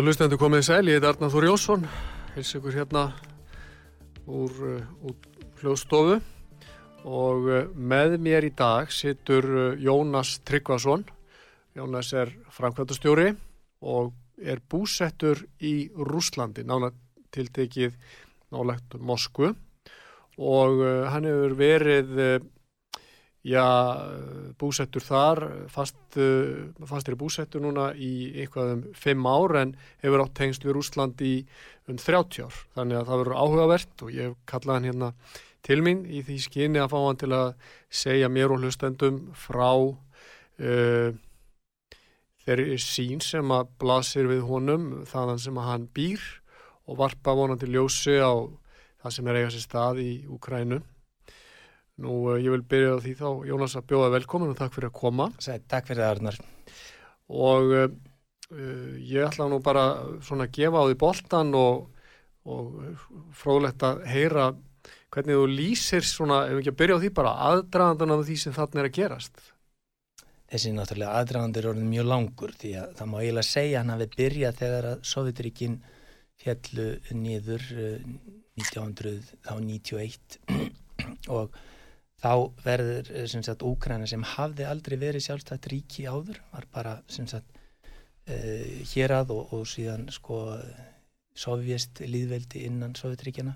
Og hlustendur komið sæl, ég heit Arnar Þór Jónsson, hils ykkur hérna úr, uh, úr hljóðstofu. Og uh, með mér í dag situr uh, Jónas Tryggvason. Jónas er framkvæmtastjóri og er búsettur í Rúslandi, nána tiltekið nálegt Moskvu. Og hann hefur verið já, búsettur þar, fast, fastir búsettur núna í eitthvað um fimm ár en hefur átt tengst við Rúsland í um 30 ár. Þannig að það verður áhugavert og ég kallaði hann hérna til mín í því skyni að fá hann til að segja mér og hlustendum frá uh, þeirri sín sem að blasir við honum þaðan sem að hann býr og varpa vonandi ljósi á það sem er eiga sér stað í Ukrænu. Nú, ég vil byrja á því þá, Jónas, að bjóða velkomin og takk fyrir að koma. Sæ, takk fyrir það, Arnar. Og uh, ég ætla nú bara svona að gefa á því boltan og, og fróðlegt að heyra hvernig þú lýsir svona, ef ekki að byrja á því bara, aðdraðandan af því sem þarna er að gerast. Þessi náttúrulega aðdraðandur er orðin mjög langur því að það má eiginlega segja hann að við byrja þegar að Sovjetrikinn fjallu niður uh, 1991 og þá verður sem sagt Úkræna sem hafði aldrei verið sjálfstætt ríki áður var bara sem sagt uh, hér að og, og síðan sko sovjest líðveldi innan Sovjetríkjana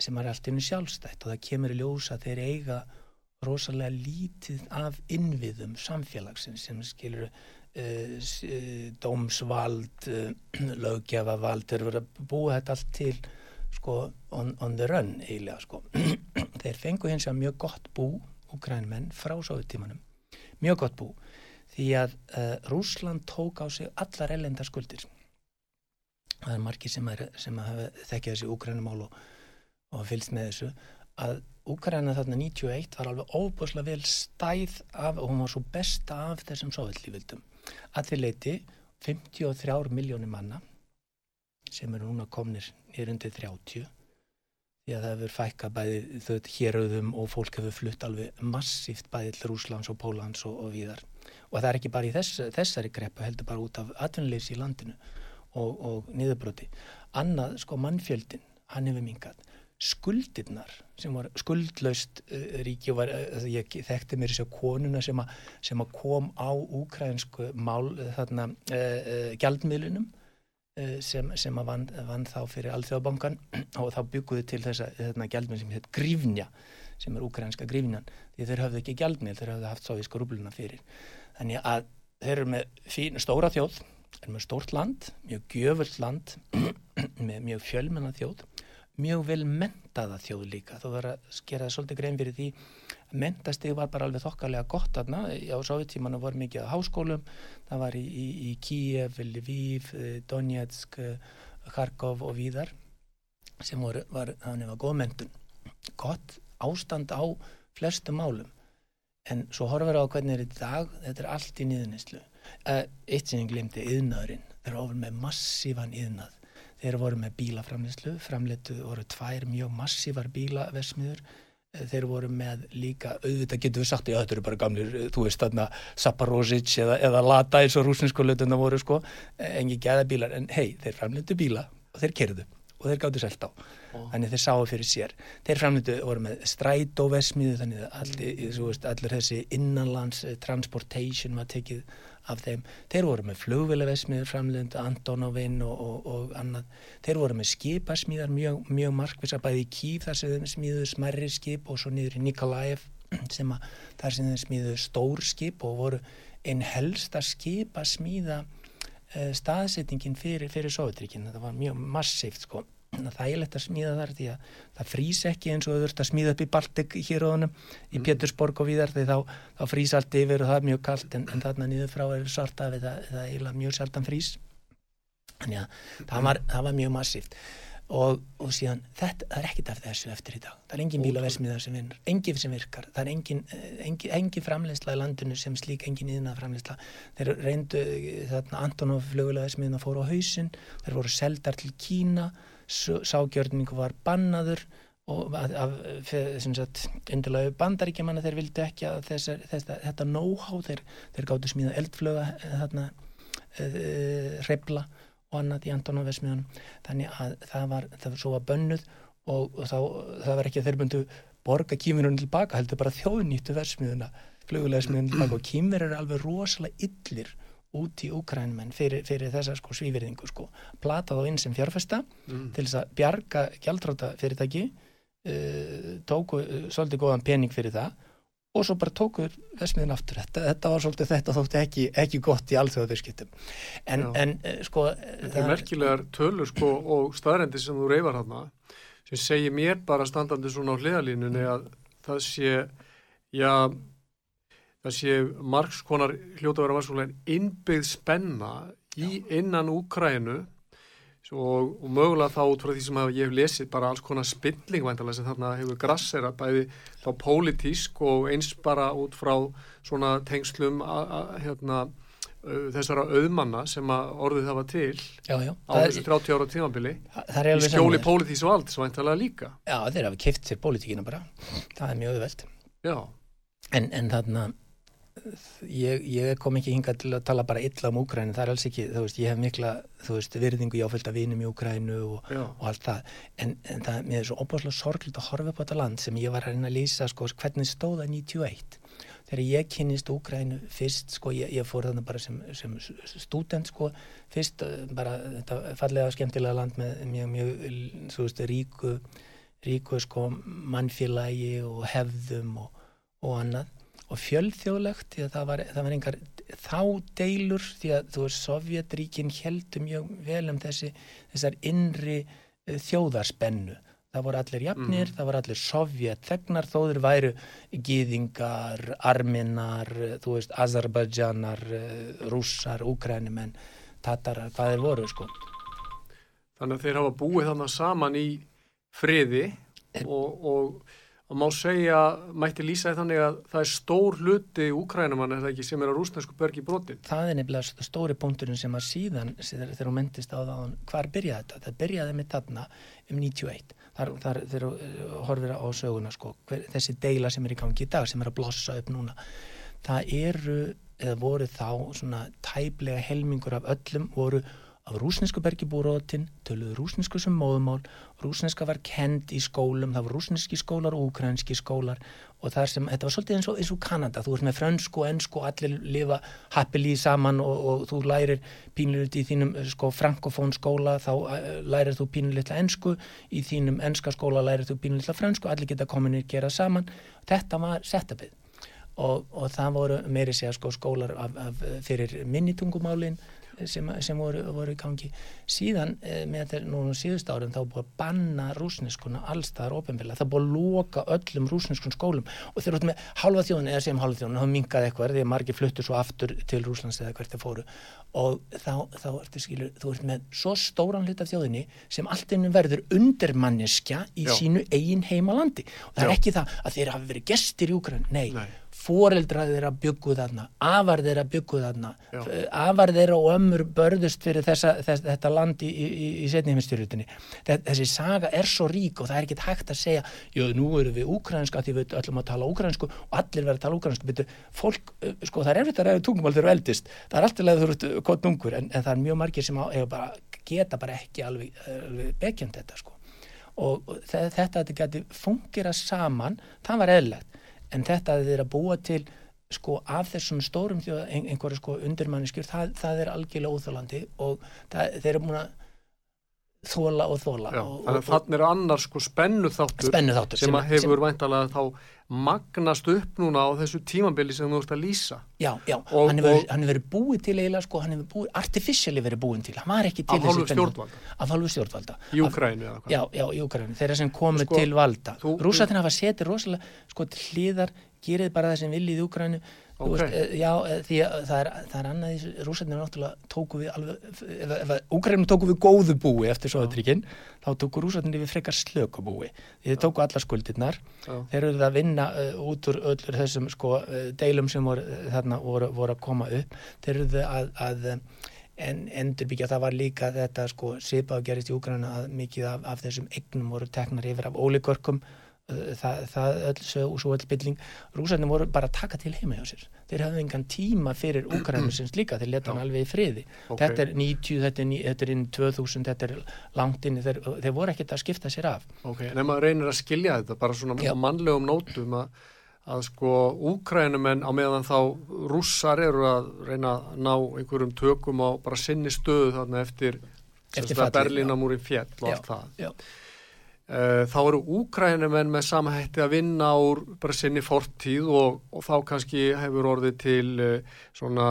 sem er allt innu sjálfstætt og það kemur í ljósa þeir eiga rosalega lítið af innviðum samfélagsins sem skilur uh, dómsvald uh, löggefavald þeir verður að búa þetta allt til sko on, on the run eiginlega sko. Þeir fengu hins vegar mjög gott bú ukrænmenn frá sovjetímanum mjög gott bú því að uh, Rúsland tók á sig allar ellenda skuldir. Það er margir sem, er, sem hafa þekkjað þessi ukrænumál og, og fylgst með þessu að Úkræna þarna 91 var alveg óbúslega vel stæð af og hún var svo besta af þessum sovjetlífildum að því leiti 53 miljónir manna sem eru núna komnir undir 30 því að það hefur fækka bæði þau hérauðum og fólk hefur flutt alveg massíft bæði til Rúslands og Pólans og, og víðar. Og það er ekki bara í þess, þessari greppu heldur bara út af atvinnuleysi í landinu og, og niðurbroti. Annað sko mannfjöldin hann hefur mingat skuldirnar sem var skuldlaust uh, ríki og var, uh, ég þekkti mér þessu konuna sem, að kom á úkrænsku mál þarna uh, gjaldmiðlunum sem, sem að vann, vann þá fyrir Alþjóðabankan og þá bygguði til þessa þarna gjaldmiðl sem heit Grífnja sem er úkrænska Grífnjan því þeir hafðu ekki gjaldmiðl, þeir hafðu haft sóvíska rúbluna fyrir. Þannig að þeir eru með fín, stóra þjóð, er með stórt land mjög gjöfult land með mjög fjölmenna þjóð mjög vel mentaða þjóð líka. Þú verður að skera svolítið grein fyrir því að mentasteg var bara alveg þokkarlega gott aðna, á sovjetímanu voru mikið á háskólum, það var í, í, í Kíev, Lviv, Donetsk Kharkov og víðar sem voru, var, þannig var góð mentun gott ástand á flestum málum. En svo horfur á hvernig er þetta dag þetta er allt í nýðunislu eitt sem ég glemdi, yðnaðurinn þeir ofur með massífan yðnað þeir voru með bílaframleyslu, framleitu voru tvær mjög massívar bílaversmiður, þeir voru með líka, auðvitað getur við sagt, já þetta eru bara gamlir, þú veist þarna Saparosic eða, eða Lata eins og rúsninsku lötuna voru sko, engi gæða bílar, en hei, þeir framleitu bíla og þeir kerðu og þeir gáttu selt á. Oh. þannig þeir sáu fyrir sér. Þeir framlýttu voru með strætóvesmiðu þannig að allir, allir þessi innanlands eh, transportation var tekið af þeim. Þeir voru með flugvilavesmiður framlend, Antonovinn og, og, og annað. Þeir voru með skipasmíðar mjög, mjög markvisa bæði í Kív þar sem þeim smíðu smerri skip og svo niður í Nikolaev sem að þar sem þeim smíðu stór skip og voru einn helsta skip að smíða uh, staðsettingin fyrir, fyrir Sovjetrikinn. Þetta var mjög massíft sko þægilegt að smíða þar því að það frýs ekki eins og þú þurft að smíða upp í Baltik hér á honum, í mm. Pétursborg og víðar því þá, þá frýs allt yfir og það er mjög kallt en, en þarna niður frá er svarta við það, það er eiginlega mjög sjaldan frýs. Þannig að það, var, það var mjög massíft. Og, og síðan þetta er ekkit af þessu eftir í dag. Það er engin bílaversmiða sem vinnur, engin sem virkar. Það er engin, engin, engin framleysla í landinu sem slík engin íðna framleysla þeir reyndu þarna Antonov flugulaversmiðina fóru á hausin þeir voru seldar til Kína ságjörningu var bannaður og undirlega bandaríkjaman þeir vildi ekki að þessar, þessar, þetta know-how þeir, þeir gáttu smíða eldflöga eh, þarna e, eh, reyfla og annað í Antonovesmiðunum þannig að það var, það var svo að bönnuð og, og þá, það var ekki að þeir bundu borga kýminunum tilbaka heldur bara þjóðnýttu versmiðuna flugulega smiðunum tilbaka og kýmver eru alveg rosalega illir út í Úkrænumenn fyrir, fyrir þessa sko, svíverðingu sko. plata þá inn sem fjárfesta mm. til þess að bjarga gjaldráta fyrirtæki uh, tóku uh, svolítið góðan pening fyrir það og svo bara tókuður vesmiðin aftur þetta, þetta var svolítið þetta þótti ekki, ekki gott í alþjóðavirskiptum en, en uh, sko Þetta er merkilegar tölur sko og staðrendi sem þú reyfar hana sem segir mér bara standandi svona á hliðalínunni að það sé já það sé margs konar hljóta að vera margskolega innbyggð spenna í innan Úkrænu og, og mögulega þá út frá því sem ég hef lesið bara alls konar spilling sem þarna hefur grassera bæði þá pólitísk og eins bara út frá svona tengslum að hérna þessara auðmanna sem að orðið var til já, já. á þessu 30 ára tímabili. Í skjóli pólitísk og allt sem væntalega líka. Já þeir hafa kipt sér pólitíkina bara. Það er mjög auðvelt. En, en þarna ég, ég kom ekki hinga til að tala bara illa um Úkrænu, það er alls ekki veist, ég hef mikla, þú veist, virðingu ég áfylgta vinum í Úkrænu og, og allt það. En, en það, mér er svo óbúslega sorglut að horfa upp á þetta land sem ég var að reyna að lýsa sko, hvernig stóða 91 þegar ég kynist Úkrænu fyrst, sko, ég, ég fór þannig bara sem, sem student, sko, fyrst eh, bara þetta fallega skemmtilega land með mjög, mjög, þú veist, ríku ríku, sko, mannfélagi og hefðum og, og annað og að það var, það var einhver þá deilur því að þú veist Sovjetríkin heldur mjög vel um þessi þessar innri uh, þjóðarspennu það voru allir jafnir, mm. það voru allir sovjet þegnar þóður væru gýðingar, arminar þú veist, azerbaidjanar uh, rússar, úkrænumenn tatarar, hvað þeir voru sko Þannig að þeir hafa búið þannig saman í friði og, og og má segja, mætti lýsa þannig að það er stór hluti úkrænumann er það ekki sem er á rúsnesku bergi brotin? Það er nefnilega stóri punkturinn sem að síðan þegar hún myndist á það hvar byrjaði þetta, það byrjaði með þarna um 91, þar, þar þegar uh, horfir á söguna sko hver, þessi deila sem er í gangi í dag, sem er að blossa upp núna, það eru eða voru þá svona tæplega helmingur af öllum voru af rúsnesku bergibúrótin, töluðu rúsnesku sem móðumál, rúsneska var kend í skólum, það var rúsneski skólar og ukrainski skólar og það sem, þetta var svolítið eins og, eins og Kanada, þú ert með frönsku og ennsku og allir lifa happily saman og, og þú lærir pínulegt í þínum sko frankofón skóla, þá uh, lærir þú pínulegt ennsku, í þínum ennska skóla lærir þú pínulegt frönsku, allir geta kominir gera saman, þetta var setupið og, og það voru meiri segja sko skólar af, af, fyrir minnitungumálinn sem, sem voru, voru í gangi. Síðan eh, með þetta núna síðust árum þá búið að banna rúsneskuna allstaðar ofinbilla, það búið að loka öllum rúsneskun skólum. Og þeir eru með halva þjóðun eða sem halva þjóðun, þá mingaði eitthvað því að margir fluttu svo aftur til Rúslands eða hvert það fóru. Og þá, þá ertu skilur, þú ert með svo stóran hlut af þjóðinni sem allt innum verður undirmanneskja í Já. sínu eigin heimalandi. Og það Já. er ekki það að þeir hafi verið gestir í Úkran, nei, nei fóreldrað þeirra bygguð þarna, afar þeirra bygguð þarna, eh, afar þeirra og ömmur börðust fyrir þessa, þess, þetta land í, í, í setnihemistyrjutinni. Þessi saga er svo rík og það er ekkit hægt að segja, jú, nú eru við úkrænska því við öllum að tala úkrænsku og allir verður að tala úkrænsku, betur, fólk, sko það er erfitt að ræða tungumál þegar þú eldist, það er alltaf eru gott ungur en, en það er mjög margir sem á, bara geta bara ekki alveg, alveg bekjönd þetta sko. Og þetta að þetta geti fungera saman, það var eðlegt en þetta að er að búa til sko af þessum stórum þjóða einhverju sko undirmanniskjur, það, það er algjörlega óþálandi og það, þeir eru búin að þóla og þóla Já, og, þannig að þannig er annar sko spennu þáttur, spennu þáttur sem, sem hefur væntalega þá magnast upp núna á þessu tímambili sem þú ert að lýsa. Já, já, og, hann hefur verið búið til eiginlega sko, hann hefur búið, artificially verið búið til hann var ekki til þessi spennu af hálfu stjórnvalda. Í Ukrænu eða hvað? Já, já, í Ukrænu, þeirra sem komið sko, til valda. Rúsatina hafa setið rosalega sko hlýðar, gerið bara það sem viljið í Ukrænu Okay. Veist, eh, já, eh, því að það er, það er annað í rúsarnir náttúrulega tóku við alveg, ef, ef Úgrænum tóku við góðu búi eftir Sovjetríkinn, þá tóku rúsarnir við frekar slöku búi. Þeir tóku alla skuldirnar, já. þeir eru að vinna uh, út úr öllur þessum sko, uh, deilum sem voru, þarna voru, voru að koma upp. Þeir eru að, að en endurbyggja, það var líka þetta sko, sipað gerist í Úgræna að mikið af, af þessum egnum voru teknar yfir af ólíkörkum það, það öll svo, svo öll bylling. Rúsarnir voru bara að taka til heima hjá sér. Þeir hafði engan tíma fyrir Úkrænusins líka þeir leta hann alveg í friði. Okay. þetta er 90, þetta er, þetta er inn 2000 þetta er langt inn þeir, þeir voru ekkert að skipta sér af. Ok, en ef maður reynir að skilja þetta bara svona Já. mannlegum nótum að, að sko Úkrænumenn á meðan þá rússar eru að reyna að ná einhverjum tökum á bara sinni stöðu þarna eftir, eftir Berlínamúri fjell og allt það. Já. Eh, þá eru úkrænumenn með samahætti að vinna úr bara sinni fortíð og, og þá kannski hefur orðið til uh, svona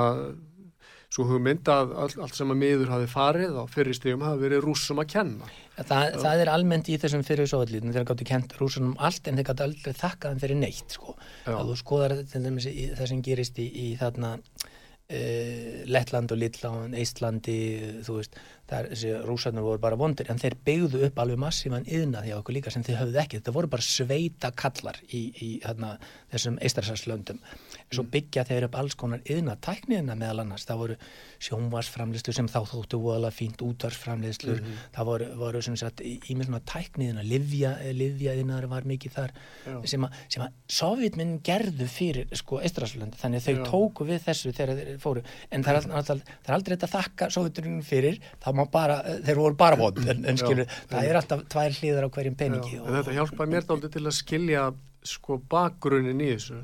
svo hugmynd að all, allt sem að miður hafi farið á fyrirstíðum hafi verið rúsum að kenna. Það, það er almennt í þessum fyrir sovallítum, þeir gáttu kent rúsunum allt en þeir gáttu aldrei þakkaðan fyrir neitt sko. Að þú skoðar það sem gerist í, í þarna uh, Lettland og Littland, Íslandi, þú veist þar þessi rúsarnir voru bara vondir en þeir byggðu upp alveg massíman yðnað hjá okkur líka sem þeir höfðu ekki, þetta voru bara sveita kallar í, í þarna, þessum eistrarsarslöndum en svo mm. byggja þeir upp alls konar yðnað tækniðina meðal annars, það voru sjónvarsframleyslu sem þá þóttu voðalega fínt útvarsframleyslu, mm -hmm. það voru, voru ímið svona tækniðina livja, livja yðnaður var mikið þar Já. sem að, að sovjetminn gerðu fyrir sko eistrarsarslöndi, þannig að þau Já. tóku við þessu þegar þeir fóru, en það er, aldrei, það er aldrei þetta þakka sovjetunum fyrir, þá má bara, þeir voru bara vond en, en skilur, já, það er alltaf tvær hlýðar á hverjum peningi. Og, þetta hjálpaði mér daldi til að skilja sko bakgrunin í þessu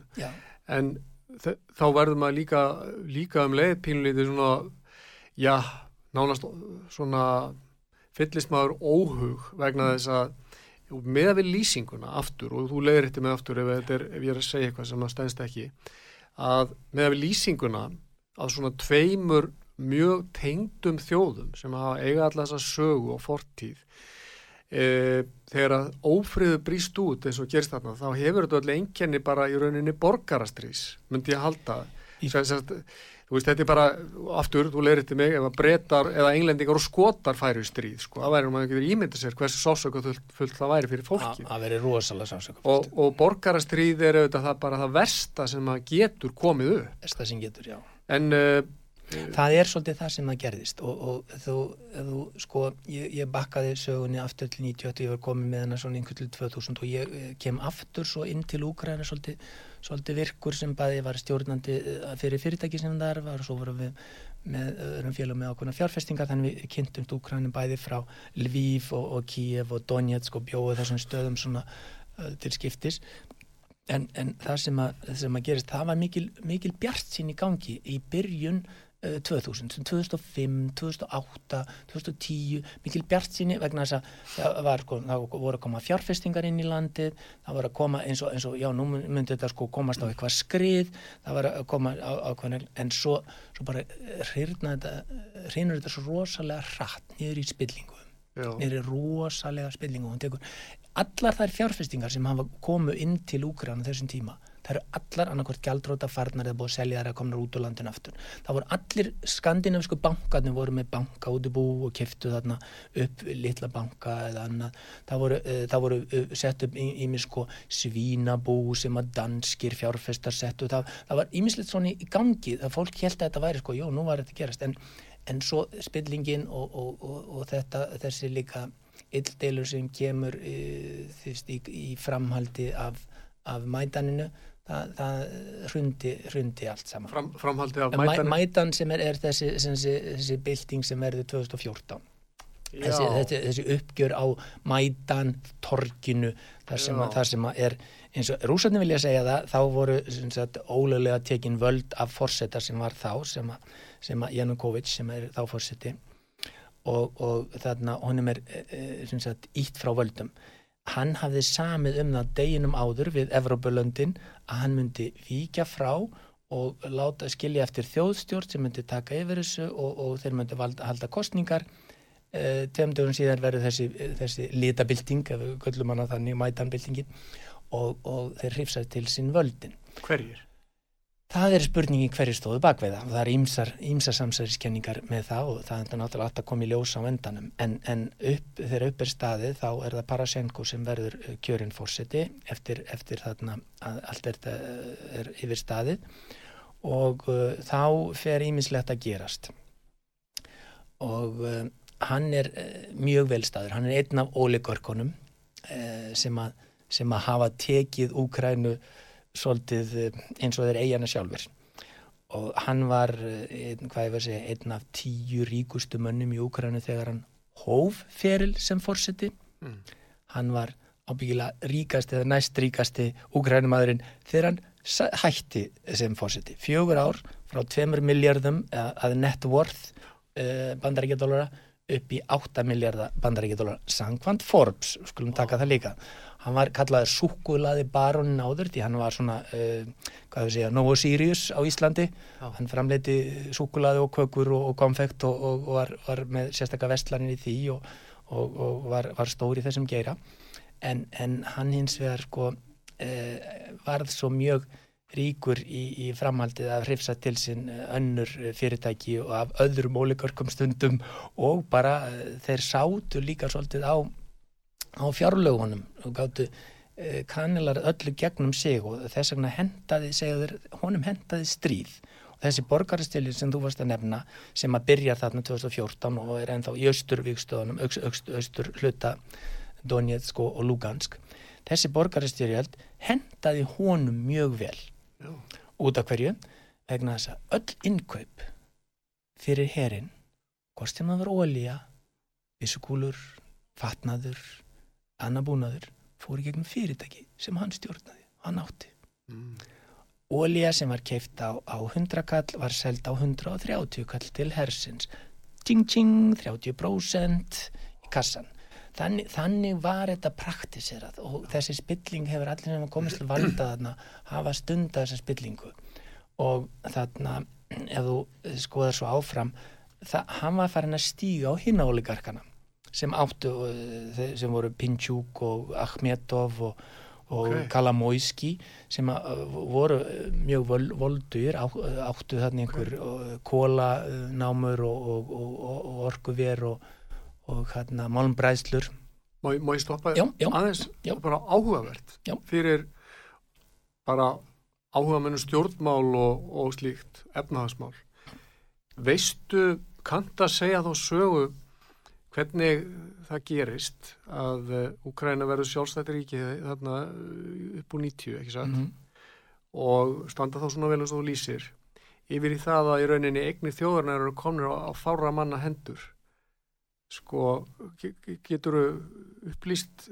en þá verður maður líka, líka um leið pínlítið svona, já, nánast svona fyllist maður óhug vegna þess að með að við lýsinguna aftur og þú leiðir þetta með aftur ef, er, ef ég er að segja eitthvað sem að stænst ekki að með að við lýsinguna að svona tveimur mjög tengdum þjóðum sem hafa eiga allar þessa sögu og fortíð e, þegar að ófriðu bríst út eins og gerst þarna þá hefur þetta allir einkenni bara í rauninni borgarastrís myndi ég halda. Sérst, þú veist þetta er bara aftur, þú leirir til mig ef að breytar eða englendingar og skotar færi í stríð sko, það væri um að ekki verið ímyndið sér hversu sásöku fullt það væri fyrir fólki það væri rosalega sásöku og, og borgarastríð er auðvitað það bara það versta sem að getur komið upp. Versta sem getur, já. En uh, það er svolítið það sem það gerðist og, og þú, þú sko ég, ég bakkaði sögunni aftur til 98 ég var komið með hana svona einhvern til 2000 og ég kem aftur svo inn til Úgræna svolítið, svolítið virkur sem bæði var stjórnandi eh, fyrir fyrirtæki sem þar var og svo vorum við með öðrum félagum með ákveðna fjárfestingar þannig við kynntumst Úgrænum bæði frá Lviv og, og Kiev og Donetsk og bjóðu þessum stöðum svona uh, til skiptis. En, en það sem að, sem að gerist það var mikil, mikil bjart sín í gangi í byrjun 2000, 2005, 2008 2010, mikil bjart síni vegna þess að það, var, sko, það voru að koma fjárfestingar inn í landið það var að koma eins og, eins og já, nú myndi þetta sko komast á eitthvað skrið það var að koma á, á hvernig en svo, svo bara hrýrna þetta þetta svo rosalega hratt niður í spillingu. Niður í rosalega spillingu. Allar þær fjárfestingar sem hafa komið inn til Úkræna þessum tíma það eru allar annarkvært gjaldróta farnar eða búið að selja þær að komna út úr landin aftur. Það voru allir skandinavisku bankarnir voru með banka út í bú og kiftu þarna upp litla banka eða annað. Það voru, uh, voru uh, sett upp ímis sko svínabú sem að danskir fjárfestar sett og það, það var ímislegt svona í gangi það fólk held að þetta væri sko, jó nú var þetta gerast. En, en svo spillingin og, og, og, og þetta þessi líka illdeilur sem kemur uh, í, í framhaldi af, af mætaninu það, það hrundi, hrundi allt saman. Fram, framhaldi af mætan mætan sem er, er þessi, þessi, þessi bilding sem verður 2014 þessi, þessi, þessi uppgjör á mætan, torkinu þar sem, að, þar sem er eins og rúsarni vilja segja það þá voru sagt, ólöglega tekin völd af fórseta sem var þá sem að, sem að Janukovic sem er þá fórseti og, og þarna honum er e, e sagt, ítt frá völdum hann hafði samið um það deginum áður við Evrópulöndin að hann myndi víkja frá og láta skilja eftir þjóðstjórn sem myndi taka yfir þessu og, og þeir myndi valda, halda kostningar e, tveim dögum síðan verður þessi, þessi litabilding, ef við göllum hana þannig mætanbildingin og, og þeir hrifsað til sín völdin Hverjir? Það er spurningi hverju stóðu bakveiða og það. Er ímsar, ímsar samsæðiskenningar með það og það er náttúrulega alltaf komið ljósa á endanum. En, en upp, þegar upp er staðið þá er það Parasenko sem verður uh, kjörinn fórseti eftir, eftir þarna að allt er, er yfir staðið. Og uh, þá fer ímislegt að gerast. Og uh, hann er uh, mjög velstaður, hann er einn af ólegörkonum uh, sem, sem að hafa tekið Úkrænu svolítið eh, eins og þeir eigana sjálfur og hann var eh, hvað ég var að segja, einn af tíu ríkustu mönnum í Úkrænu þegar hann hóf feril sem fórseti mm. hann var ábyggilega ríkasti eða næst ríkasti Úkrænumadurinn þegar hann hætti sem fórseti fjögur ár frá 2 miljardum eh, að net worth uh, bandaríkjadólara upp í 8 miljardar bandaríkjadólara sangkvæmt Forbes, skulum taka það líka hann var kallaður súkulaði baronin áður því hann var svona uh, hvað við segja, Novo Sirius á Íslandi Já. hann framleiti súkulaði og kökur og, og konfekt og, og var, var með sérstakka vestlanin í því og, og var, var stóri þessum geira en, en hann hins vegar sko uh, varð svo mjög ríkur í, í framhaldið að hrifsa til sinn önnur fyrirtæki og af öðrum ólíkarkum stundum og bara þeir sátu líka svolítið á á fjárlögunum og gáttu eh, kanilar öllu gegnum sig og þess vegna hendaði, segjaður, honum hendaði stríð. Og þessi borgaristilli sem þú varst að nefna sem að byrja þarna 2014 og er ennþá í austurvíkstöðunum, austur hluta Donetsk og Lugansk þessi borgaristyrjöld hendaði honum mjög vel. Já. út af hverju? Vegna þess að öll innkaup fyrir herin hvort sem það var ólíja vissukúlur, fatnaður annar búnaður fór í gegnum fyrirtæki sem hann stjórnaði, hann átti. Mm. Ólíja sem var keift á, á 100 kall var seld á 130 kall til hersins. Tjing tjing, 30% í kassan. Þannig, þannig var þetta praktiserað og þessi spilling hefur allir sem komist til valda þarna hafa stunda þessa spillingu. Og þarna ef þú skoðar svo áfram það, hann var farin að stíga á hinn áligarkana sem áttu eh, sem voru Pinchuk og Akhmetov og, og okay. Kalamoyski sem eh, voru eh, mjög voldur áttu þarna einhver okay. kólanámur og, og, og orkuver og hérna málmbræðslur Má, má ég stoppa já, já, aðeins já. bara áhugavert fyrir bara áhuga mennu stjórnmál og slíkt efnahagsmál veistu, kannt að segja þá sögu hvernig það gerist að Úkræna uh, verður sjálfstættir ríki þarna uh, upp úr 90 ekki satt? Mm -hmm. og standa þá svona vel eins og þú lýsir. Yfir í það að í rauninni eigni þjóðarna eru komin á fára manna hendur. Sko getur upplýst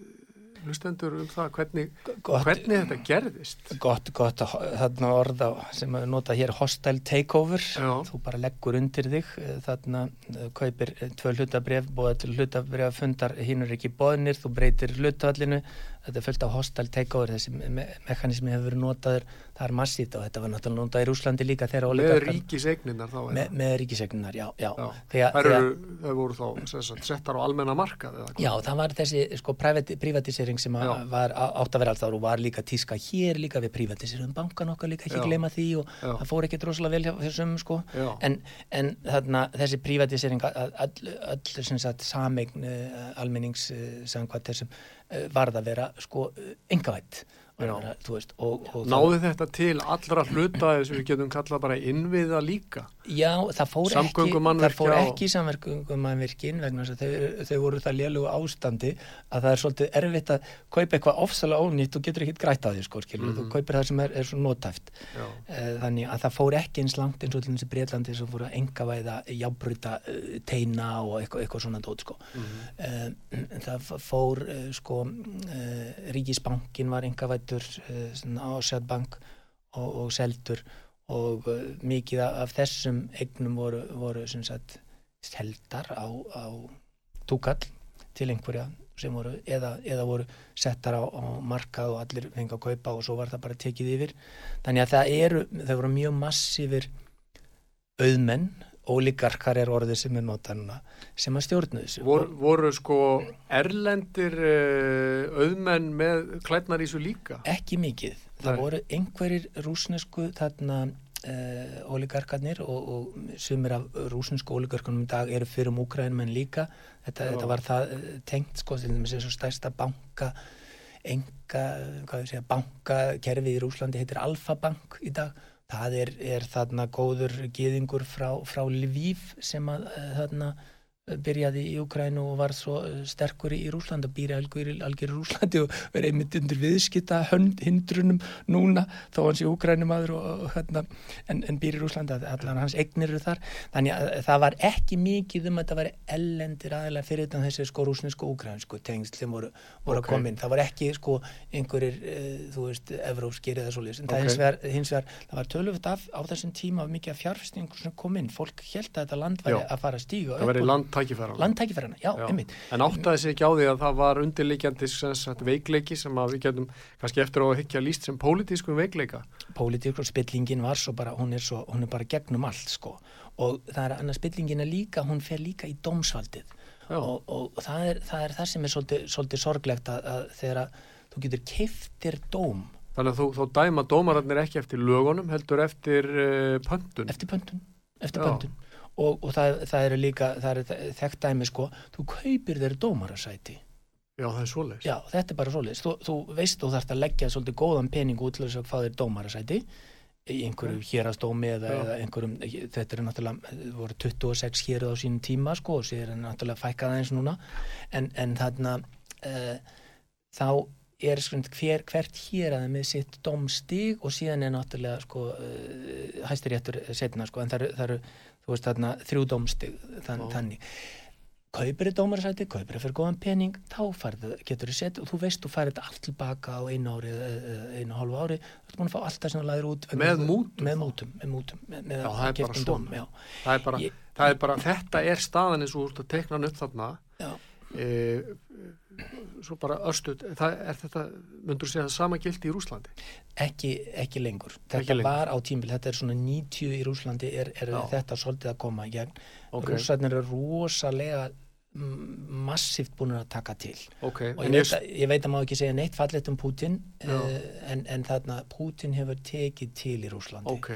hlustendur um það hvernig, gott, hvernig þetta gerðist Gott, gott þarna orða sem við nota hér hostile takeover Já. þú bara leggur undir þig eh, þarna eh, kaupir eh, tvö hlutabref bóða til hlutabref fundar hinn er ekki bóðnir, þú breytir hlutavallinu þetta er fullt af hostile takeover þessi me mekanismi hefur verið notaður. Það er massít og þetta var náttúrulega notað í Rúslandi líka með ríkisegninar þá me, með ríkisegninar, já, já. já. Þegar, það, eru, það voru þá settar á almenna markað já, það var þessi sko, privatisering sem var átt að vera alltaf og var líka tíska hér líka. Við privatisering bankan okkar líka, ekki glema því og já. það fór ekki droslega vel þessum sko. En, en þarna, þessi privatisering öll sameign uh, almenningssangvað þessum uh, varð að vera sko engavætt Veist, og, og Náðu þetta til allra hluta sem við getum kallað bara innviða líka Já, það fór ekki, í samverkungumannvirkin vegna þess að þau, þau voru það lélugu ástandi að það er svolítið erfitt að kaupa eitthvað ofsalega ónýtt og getur ekkit grætt á því sko, skilur, Mhm. þú kaupir það sem er, er svo notæft Já. Eh, þannig að það fór ekki eins langt eins og til þessi Breitlandi sem fór að engavæða jábruta uh, teina og eitthvað, eitthvað svona dót sko. Mhm. uh, það fór sko Ríkisbankin var engavættur uh, Ásjadbank og, og seldur og uh, mikið af, þessum eignum voru, voru sagt seldar á, á túkall til einhverja sem voru eða, eða voru settar á, á markað og allir fengi að kaupa og svo var það bara tekið yfir. Þannig að það eru, það voru mjög massífir auðmenn ólíkarkar er orðið sem er notað núna sem að stjórnu þessu. Vor, voru sko erlendir uh, auðmenn með klædnar í svo líka? Ekki mikið, það Nei. voru einhverjir rúsnesku þarna uh, ólíkarkarnir og, og sumir af rúsnesku ólíkarkarnum í dag eru fyrir um Úkrænum en líka. Þetta, þetta var það eh, tengt sko til þess að stærsta banka enga, hvað ég segja, bankakerfið í Rúslandi heitir Alfa Bank í dag það er, er þarna góður gýðingur frá, frá Lviv sem að eh, þarna byrjaði í Ukrænu og var svo eh, sterkur í, Rúslandi og býri algjör, í Rúslandi og verið einmitt undir viðskita hindrunum núna þó hans í Ukrænumadur og, og hérna en, en býri í Rúslandi, að allan hans eignir eru þar. Þannig að það var ekki mikið um að þetta var ellendir aðeinslega fyrir þetta þessi sko rúsnesku og ukrænsku tengsl sem voru, voru Ok. að koma inn. Það var ekki sko einhverjir uh, þú veist, evrópskir eða svoleiðis. En það Ok. hins vegar, hins vegar, það var tölvöld af á þessum tíma mikið af fjárfestingur sem kom inn. Fólk held að þetta land væri Já. að fara að stíga það verið landtækifæra landtækifærana, já, Já. einmitt. En áttaði sig ekki á því að það var sagt, veikleiki sem að við getum kannski eftir á að hyggja líst sem pólitískum veikleika? Pólitík og spillingin var svo bara hún er, svo, hún er bara gegnum allt sko. Og það er annað spillingin er líka hún fer líka í dómsvaldið. Og, og það, er, það er það sem er svolítið, svolítið sorglegt að, að þegar að þú getur keiftir dóm. Þannig að þú, þá dæma dómararnir ekki eftir lögunum heldur eftir uh, pöntun? Eftir pöntun, eftir pöntun. Og, og það, það eru líka það er þekkt dæmi sko þú kaupir þeir dómarasæti. Já það er svoleiðis. Já, þetta er bara svoleiðis. Þú, þú veist þú þarft að leggja svolítið góðan pening út til þess að fá þér dómarasæti í einhverju hérastómi eða, eða einhverjum, þetta er náttúrulega það voru 26 hérað á sínum tíma sko og sér er náttúrulega fækkað aðeins núna. En, en þarna uh, þá er sko hver, hvert héraði með sitt dómstig og síðan er náttúrulega sko uh, hæstiréttur setna sko en eru, það eru þú veist þarna þrjú dómstig þann, Já. þannig kaupir þið dómarasæti, kaupir þið fyrir góðan pening þá farið, getur þið sett og þú veist þú farið þetta allt tilbaka á einu ári eða eða einu hálfu ári, þú ert búin að fá allt það sem þú læðir út Með mútum með mútum, með mútum með, með Já, það er dóm, svona. það er bara, það er bara þetta er staðan eins og þú ert að tekna hann upp þarna Já. E, svo bara örstuð það er þetta, myndur segja það sama gildi í Rúslandi ekki, ekki lengur. Þetta Ekki lengur. var á tímbil, þetta er svona 90 í Rúslandi er, er þetta svolítið að koma í gegn. Ok. rússarnir eru rosalega massíft búin að taka til. Ok, og ég veit, að, ég veit að má ekki segja neitt fallegt um Putin uh, en, en þarna Putin hefur tekið til í Rúslandi ok.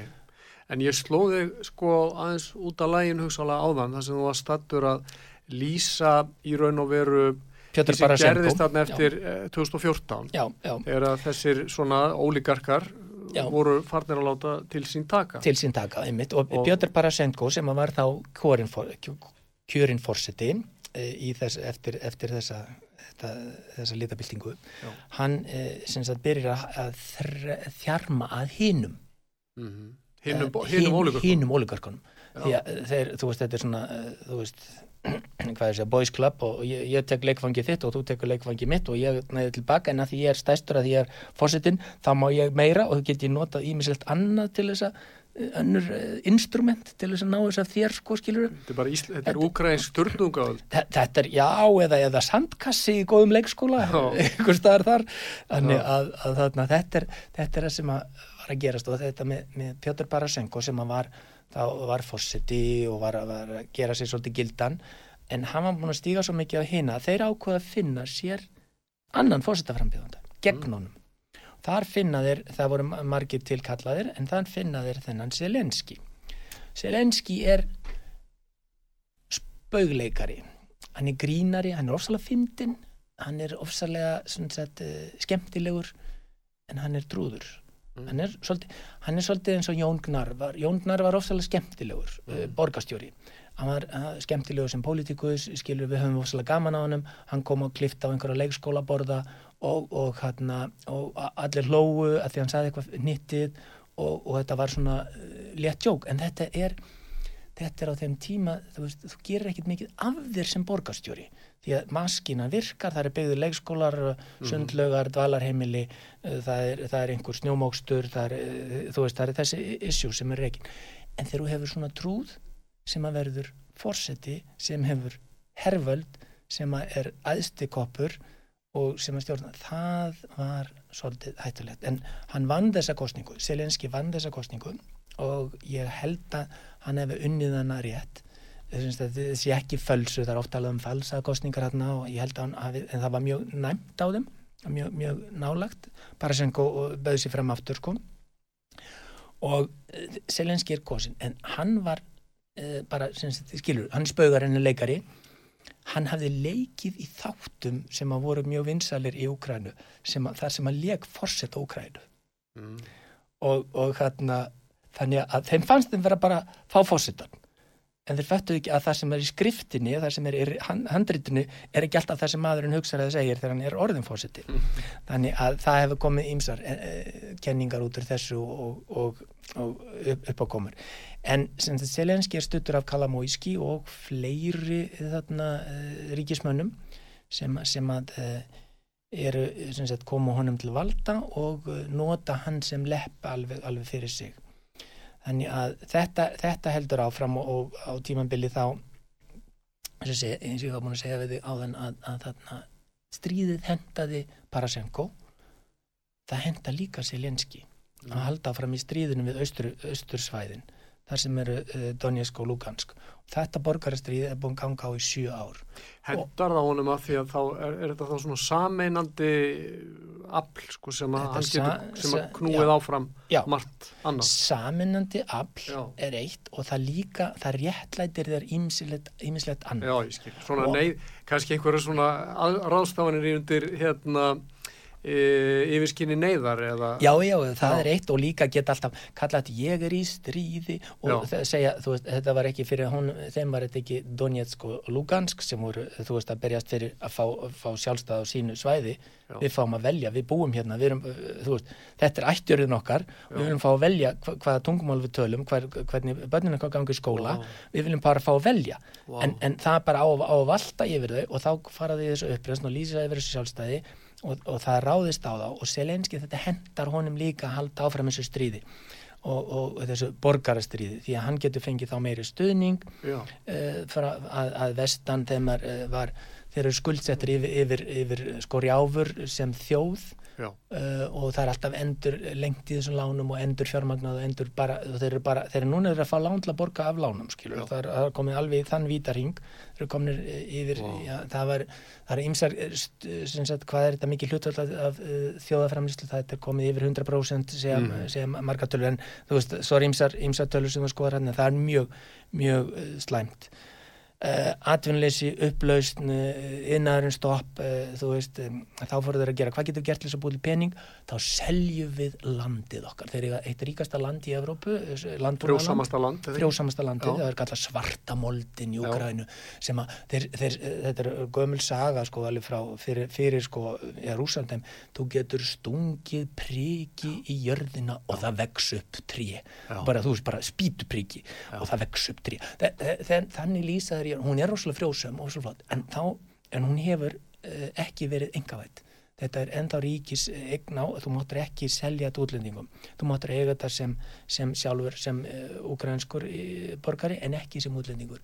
En ég slóði sko aðeins út af lægin hugsalega áðan þar sem þú var stattur að lýsa í raun og veru Pjötur því sem gerðist þarna Já. eftir eh, 2014 já, já, er að þessir svona ólíkarkar Já. voru farnir að láta til sín taka til sín taka einmitt og, Og- Pjötur Barasenko sem var þá kjörin, for, kjörin forseti e, í þess, eftir, eftir þessa, þetta, þessa litabildingu Já. hann e, sem sagt byrjar að, að þr, þjarma að hinum mm -hmm. hinum, Eh, hinum hinum ólíkarkunum Já. því að þeir, þú veist, þetta er svona eh, þú veist, er að boys club og ég, ég tek leikfangi þitt og þú tekur leikfangi mitt og ég næði tilbaka en að því ég er stæstur að því ég er fórsetin þá má ég meira og þú get ég notað ímislegt annað til þess að eh, önnur uh, instrument til þess að ná þess að þér sko skilur þetta er bara Ísl, þetta er úkræðin störnungaöld þetta er já eða, eða sandkassi í góðum leikskóla einhver staðar þar. Þannig Já. að, að þarna, þetta, er, þetta er það sem að var að gerast og þetta með, með Pjóttur Parasenko sem að var þá var fórseti og var, að- var að gera sér svolítið gildan en hann var búin að stíga svo mikið á hina þeir ákveða að finna sér annan fórsetaframbjöðanda gegn Mm. honum þar finna þeir, það voru margir tilkallaðir en þann finna þeir þennan Selenski Selenski er spaugleikari hann er grínari, hann er ofsalega fyndin hann er ofsalega sagt, uh, skemmtilegur en hann er trúður mm. Hann, er svolítið, hann er svolítið eins og Jón Gnarr var, Jón Gnarr var ofsalega skemmtilegur mm. uh, borgastjóri hann var uh, skemmtilegur sem pólítikus skilur við höfum ofsalega gaman á hann hann kom og klifta á einhverja leikskólaborða og, og, hana, og allir hlóu að því hann sagði eitthvað nittið og, og þetta var svona uh, létt jók. En þetta er þetta er á þeim tíma, þú veist, þú gerir ekkit mikið af þér sem borgarstjóri því að maskina virkar, það er byggður leikskólar, mm. sundlögar, dvalarheimili uh, það er, það er einhver snjómókstur það er, þú veist, það er þessi issue sem er reygin, en þegar þú hefur svona trúð sem að verður fórseti, sem hefur hervöld, sem að er aðstikoppur og sem að stjórna, það var svolítið hættulegt, en hann vann þessa kostningu, Selenski vann þessa kostningu og ég held að hann hefði unnið hana rétt þessi ekki fölsu, það er ofta alveg um falsakostningar hérna og ég held að hann en það var mjög næmt á þeim mjög, mjög nálagt Parasenko bauði sér fram aftur sko. Og Selenski eh, er kosin en hann var uh, bara, sagt, skilur, hann spaugar henni leikari. Hann hafði leikið í þáttum sem að voru mjög vinsalir í Úkrænu þar sem að leik fórsett Úkrænu mm. og, og hérna þannig að þeim fannst þeim vera bara fá fósittan en þeir fættu ekki að það sem er í skriftinni það sem er í handritinu er ekki alltaf það sem maðurinn hugsaður að segja þegar hann er orðin fósiti mm. þannig að það hefur komið ímsar e, e, kenningar út úr þessu og, og, og upp, upp á komur en Selenski er stuttur af Kalamóiski og fleiri þarna e, ríkismönnum sem, sem að eru sem sagt koma honum til valda og nota hann sem lepp alveg, alveg fyrir sig þannig að þetta, þetta heldur áfram og, og á tímanbili þá eins og ég var búin að segja við þig áðan að, að þarna stríðið hendaði Parasenko það henda líka Selenski mm. að halda fram í stríðinu við austur, austursvæðin þar sem eru uh, Donetsk og Lugansk. Þetta borgarastrið er búin ganga á í sjö ár. Hendar það honum að því að þá er, er þetta þá svona sameinandi afl sko, sem að getur sem að knúið já, áfram já, margt annars Sameinandi afl já. er eitt og það líka, það réttlætir þér ímislegt annað. Já, ég skil, svona og, neyð, kannski einhverja svona ráðstafanir í undir hérna yfirskinni neyðar eða... Já, já, það já. er eitt og líka geta alltaf kallað ég er í stríði og segja, þú veist, þetta var ekki fyrir hún, þeim var þetta ekki Donetsk og Lugansk sem voru, þú veist, að berjast fyrir að fá, fá sjálfstæð á sínu svæði. Já. við fáum að velja, við búum hérna við erum, þú veist, þetta er ættjörðin okkar. Já. við viljum fá að velja hva, hvaða tungumál við tölum, hver, hvernig börnina hvað gangi í skóla, við viljum bara fá að velja. En, en það er bara á, á að valda yfir þau og þá faraði þessu uppreysn og og, og það ráðist á þá og Selenski þetta hendar honum líka að halda áfram þessu stríði og, og þessu borgarastríði því að hann getur fengið þá meiri stuðning uh, að, að vestan þegar uh, var þeir eru skuldsettir yfir, yfir, yfir skorjáfur sem þjóð uh, og það er alltaf endur lengt í þessum lánum og endur fjármagnað og endur bara, þeir eru bara, þeir eru núna að fá lán til að borga af lánum, skilur, það er, það er komið alveg í þann vítaring, þeir eru komin yfir, wow. já, það var, það er ymsar, sem sagt, hvað er þetta mikið hlutvöld af, af uh, þjóðaframlýslu, það er komið yfir 100% sem, mm. sem margatölur, en þú veist, svo er ymsar, ymsar tölur sem þú skoðar hérna, það er mjög, mjög uh, slæmt Uh, atvinnleysi, upplausn innæðurinn uh, stopp uh, þú veist, um, þá fóru þeir að gera. Hvað getur gert til þess að búið pening, þá seljum við landið okkar, þeir eru eitt ríkasta land í Evrópu, frjósamasta land frjósamasta landið, það er kallað svartamoldin í Ukrænu sem að þeir, þeir, þetta er gömul saga sko alveg frá fyrir, fyrir sko í Rúsandheim, þú getur stungið priki í jörðina og það vex upp trí, bara þú veist bara spítu priki og það vex upp trí, þannig lýsaður hún er rosalega frjósum og svo flott en, þá, en hún hefur uh, ekki verið engavætt þetta er enda ríkis egna og þú máttur ekki selja þetta útlendingum. Þú máttur eiga þetta sem, sem sjálfur sem uh, eh, ukrainskur uh, eh, borgari en ekki sem útlendingur.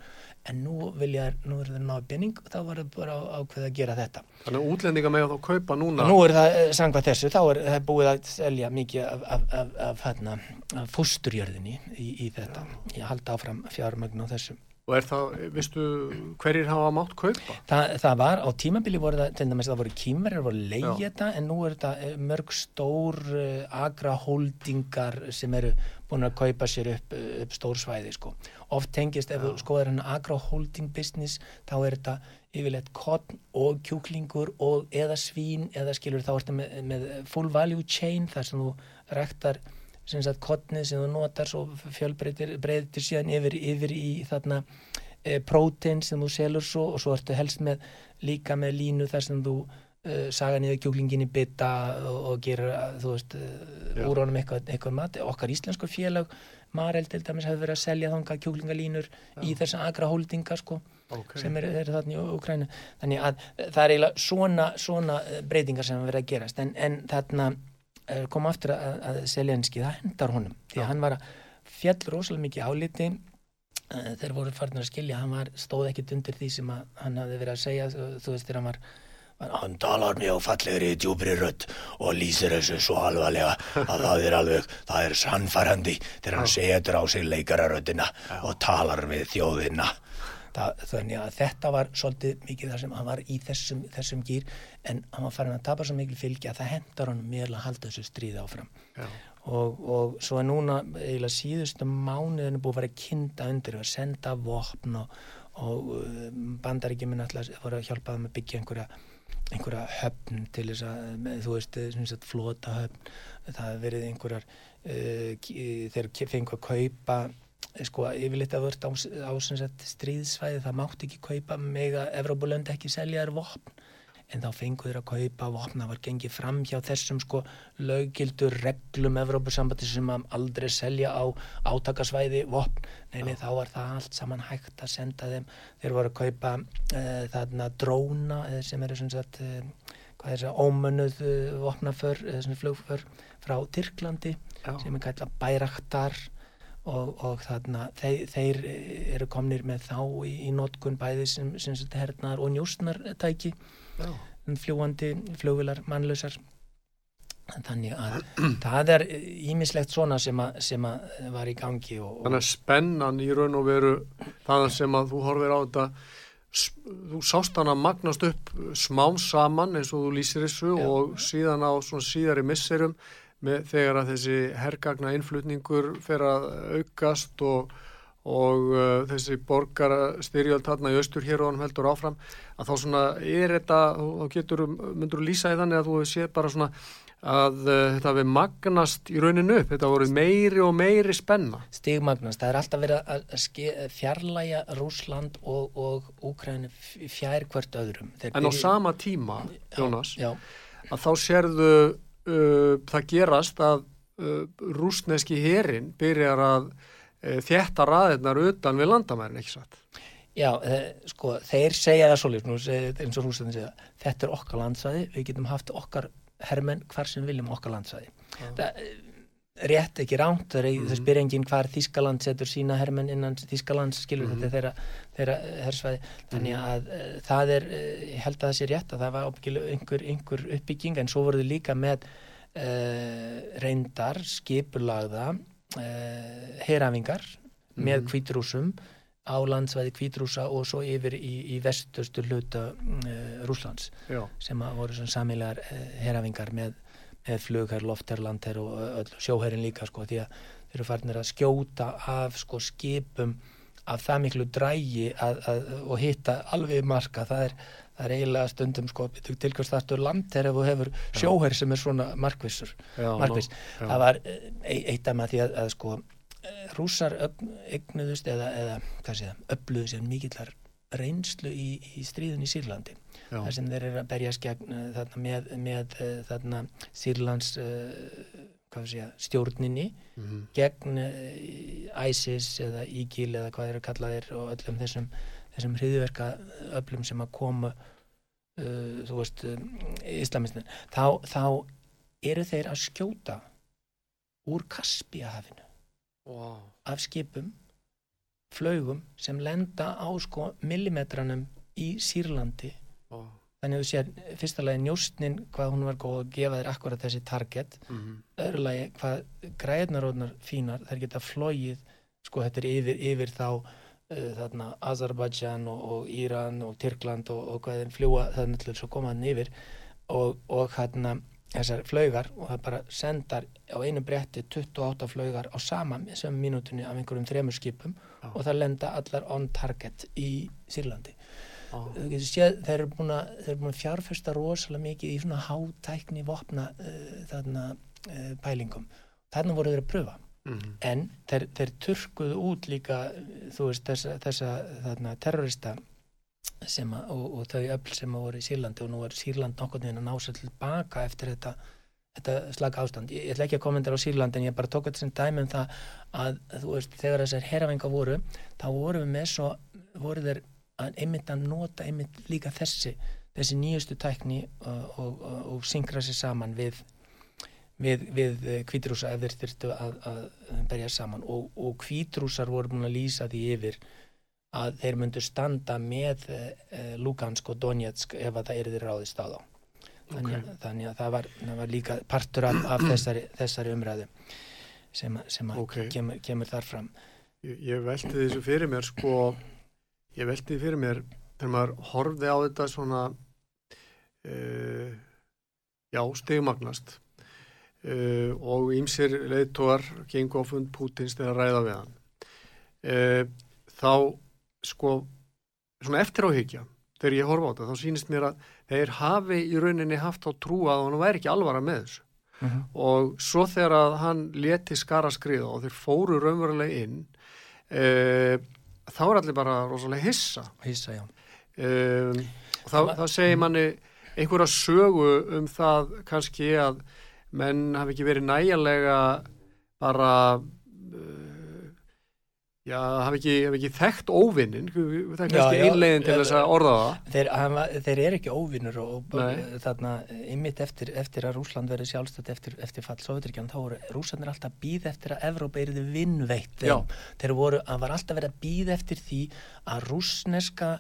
En nú vilja, nú er það og þá var það bara ákveð að gera þetta. Þannig að útlendinga með þá kaupa núna Nú er það, sangvað þessu, þá er það búið að selja mikið af, af, af, af, hérna, fósturjörðinni í, í þetta, ég haldi áfram fjármögn á þessum Og er það, vistu, hverjir hafa mátt kaupa? Þa, það var, á tímabili voru það, til dæmis það voru kýmverðir, voru leiði þetta, en nú er þetta eh, mörg stór uh, agraholdingar sem eru búin að kaupa sér upp, eh, upp stór svæði, sko. Oft tengist, ef þú skoðar henni agraholding business, þá er þetta yfirleitt kottn og kjúklingur og eða svín, eða skilur þá ertu með, með full value chain, þar sem þú rektar sem sagt kottnið sem þú notar svo fjölbreytir breytir síðan yfir, yfir í þarna e, prótein sem þú selur svo og svo ertu helst með líka með línu þar sem þú e, saga niður kjúklingin í bytta og, og gera þú veist e, úr honum eitthvað, eitthvað mat okkar íslensku félag Marel til dæmis hefur verið að selja þanga kjúklingalínur Já. í þessa agra holdinga sko okay. sem eru er þarna í Ukrænu þannig að það er eiginlega svona, svona breytingar sem verið að gerast en, en þarna Eh, kom aftur að, að Selenski, það hendar honum því að hann var að fjall rosalega mikið áliti eh, þeir voru farin að skilja, hann var, stóð ekkit undir því sem hann hafði verið að segja þú veist þegar hann var hann talar mjög fallegri í djúbri rött og lýsir þessu svo alvarlega að það er alveg, það er sannfærandi þegar hann setur á sig leikararöttina og talar við þjóðina það, þannig að þetta var svolítið mikið þar sem hann var í þessum, þessum gýr en hann var farin að tapa svo mikil fylgi að það hendar hann meðal að halda þessu stríð áfram. Og, og svo er núna eiginlega síðustu mánuðinu búið að vera kynnt undir að senda vopn og, og um, bandaríkjuminn alltaf voru að hjálpa það með byggja einhverja einhverja höfn til þess að þú veist, flota höfn það hefur verið einhverjar uh, þeir fengu að kaupa sko yfirleitt að verða á, á stríðsvæði það mátt ekki kaupa meg að Evrópulönd ekki selja þér vopn. En þá fengur þér að kaupa vopn. Það var gengið fram hjá þessum sko löggildur reglum Evrópusambandi sem að aldrei selja á átakasvæði vopn. Neini þá var það allt saman hægt að senda þeim. Þeir voru að kaupa uh, þarna dróna sem eru svona sagt uh, hvað er það ómönnuð uh, vopnaför, svona flugför frá Tyrklandi Já. sem er kallað bæraktar og, og þarna þeir, þeir eru komnir með þá í, í notkun bæði sem, sem hernar og njósnartæki um fljúandi, fljóvilar, mannlausar þannig að það er ímislegt svona sem að, sem að var í gangi og, Þannig að spennan í raun og veru það sem að þú horfir á þetta þú sást hann að magnast upp smám saman eins og þú lýsir þessu Já. og síðan á svona síðari misserum með, þegar að þessi herrgagna innflutningur fer að aukast og, og uh, þessi borgarstyrjöld þarna í austur hér og hann heldur áfram að þá svona er þetta, þá getur, myndur þú lýsa í þannig að þú sé bara svona að uh, þetta hefur magnast í rauninu upp, þetta voru meiri og meiri spenna. Stigmagnast, það er alltaf verið að fjarlæga Rúsland og, og Úkræni fjær hvert öðrum. Þeir en á byrju... sama tíma, Jónas, já, já. að þá sérðu uh, það gerast að uh, rúsneski herin byrjar að uh, þjætta raðirnar utan við landamærin, ekki satt? Já, eh, sko, þeir segja það svolítið, eins og rúsneski segja, þetta er okkar landsvæði, við getum haft okkar hermenn hvar sem viljum okkar landsvæði. Það rétt ekki ránt, það mm -hmm. spyr enginn hvar Þískaland setur sína hermenn innan Þískalands, skilur mm -hmm. þetta þeirra, þeirra hersvæði, þannig mhm. að uh, það er, uh, ég held að það sé rétt að það var einhver, einhver uppbygging en svo voruð líka með uh, reyndar, skipulagða herafingar mm -hmm. með kvítrúsum á landsvæði kvítrúsa og svo yfir í, í vestustu hluta Rúslands Já. sem voru samilegar herafingar með með flugherr, loftherr, landherr og sjóherrin líka sko því að þeir eru farinir að skjóta af sko skipum af það miklu drægi að, að, og hitta alveg marka. Það er, það er eiginlega stundum sko tilkvæmst það stöður landherr ef þú hefur sjóherr sem er svona markvissur. Markviss. það var e, eitt af maður því að, að sko rúsar eignuðust eða, eða hvað sé það, öfluðu sér mikillar reynslu í, í stríðun í Sýrlandi þar sem þeir eru að berjast gegn, uh, þarna, með, með uh, þarna, Sýrlands uh, segja, stjórninni mm -hmm. gegn ISIS eða IGIL eða hvað þeir eru kallaðir og öllum þessum, þessum hriðverka öllum sem að koma þú veist islamistin þá, þá eru þeir að skjóta úr Kaspíahafinu wow. af skipum flögum sem lenda á sko millimetranum í Sýrlandi oh. þannig að þú sér fyrsta lagi njóstnin hvað hún var góð að gefa þér akkurat þessi target mm -hmm. öðru lagi hvað græðnaróðnar fínar þær geta flóið sko þetta er yfir, yfir þá uh, þarna Azerbaijan og, og Íran og Tyrkland og, og hvað þeim fljúa þannig til þess að koma hann yfir og, og hérna þessar flaugar og það bara sendar á einu bretti 28 flaugar á sama sem mínútunni af einhverjum þremur skipum ah. og það lenda allar on target í Sýrlandi ah. séð, þeir eru búin að fjárfesta rosalega mikið í svona hátækni vopna uh, þarna uh, pælingum. Þannig voru þeir að pröfa. Mhm. En þeir, þeir turkuðu út líka, þú veist, þessa, þessa þarna, terrorista að, og, og þau öll sem voru í Sýrlandi og nú er Sýrland nokkurn veginn að ná sér tilbaka eftir þetta, þetta slag ástand. Ég, ég ætla ekki að komendera á Sýrland en ég bara tók þetta sem dæmi um það að, veist, þegar þessar herravenga voru, þá voru við með svo, voru þeir að einmitt að nota einmitt líka þessi, þessi nýjustu tækni og, og, og, syngra sér saman við við, við kvítrúsa ef þeir þyrftu að, að berja saman og, og kvítrúsar voru búin að lýsa því yfir að þeir myndu standa með uh, Lugansk og Donetsk ef að það þeir ráðist á þá þannig, Ok. að, þannig að það var, það var líka partur af, af þessari, þessari umræðu sem, sem að Ok. kemur, kemur þar fram Ég, ég velti þessu fyrir mér sko, ég velti því fyrir mér þegar maður horfði á þetta svona uh, já, stigmagnast uh, og ímsir leiðtóar gengu á fund Pútins þegar ræða við hann uh, þá sko svona eftir áhyggja þegar ég horfa á þetta þá sýnist mér að þeir hafi í rauninni haft á trú að hann væri ekki alvara með þessu mm -hmm. og svo þegar að hann leti skara skriða og þeir fóru raunverulega inn e, þá er allir bara rosalega hissa Hissa, já. e, og þá, þá segir manni einhverja sögu um það kannski að menn hafi ekki verið næjanlega bara uh, já, hafi ekki, ekki þekkt óvinnin það er kannski einlegin til þess að orða það? Þeir, hafa, þeir eru ekki óvinnur og, þarna ymmit eftir, eftir að Rúsland verið sjálfstöld eftir, eftir fall Sovjetrikjan þá voru Rúslandir alltaf að býða eftir að Evrópa er þið vinnveitt þeir voru, að var alltaf verið að býða eftir því að rúsneska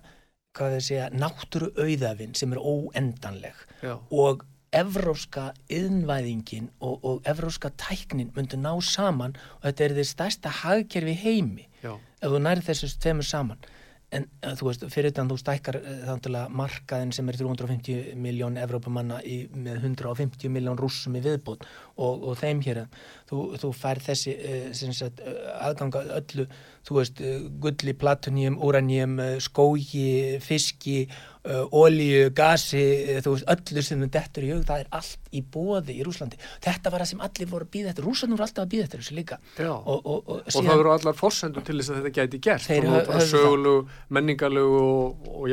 hvað þeir segja, náttúru auðafinn sem er óendanleg já, og evróska yðnvæðingin og, og evróska tæknin myndu ná saman og þetta er þið stærsta hagkerfi heimi já, ef þú nærið þessu tveimur saman. En uh, þú veist, fyrir þannig þú stækkar þannig markaðin sem er 350 miljón Evrópumanna í, með 150 miljón rússum í viðbót og, og þeim hér. Þú, þú fær þessi sem sagt, aðganga öllu þú veist, gulli, platuníum, úraníum uh, skógi, fiski uh, olíu, gasi uh, þú veist, öllu sem þú dettur í hug það er allt í bóði í Rúslandi þetta var það sem allir voru að býða eftir, Rúslandum voru alltaf að býða eftir þessu líka. Já. og, og, og, og það eru allar forsendur til þess að þetta gæti gert sögulegu, menningarlegu og, og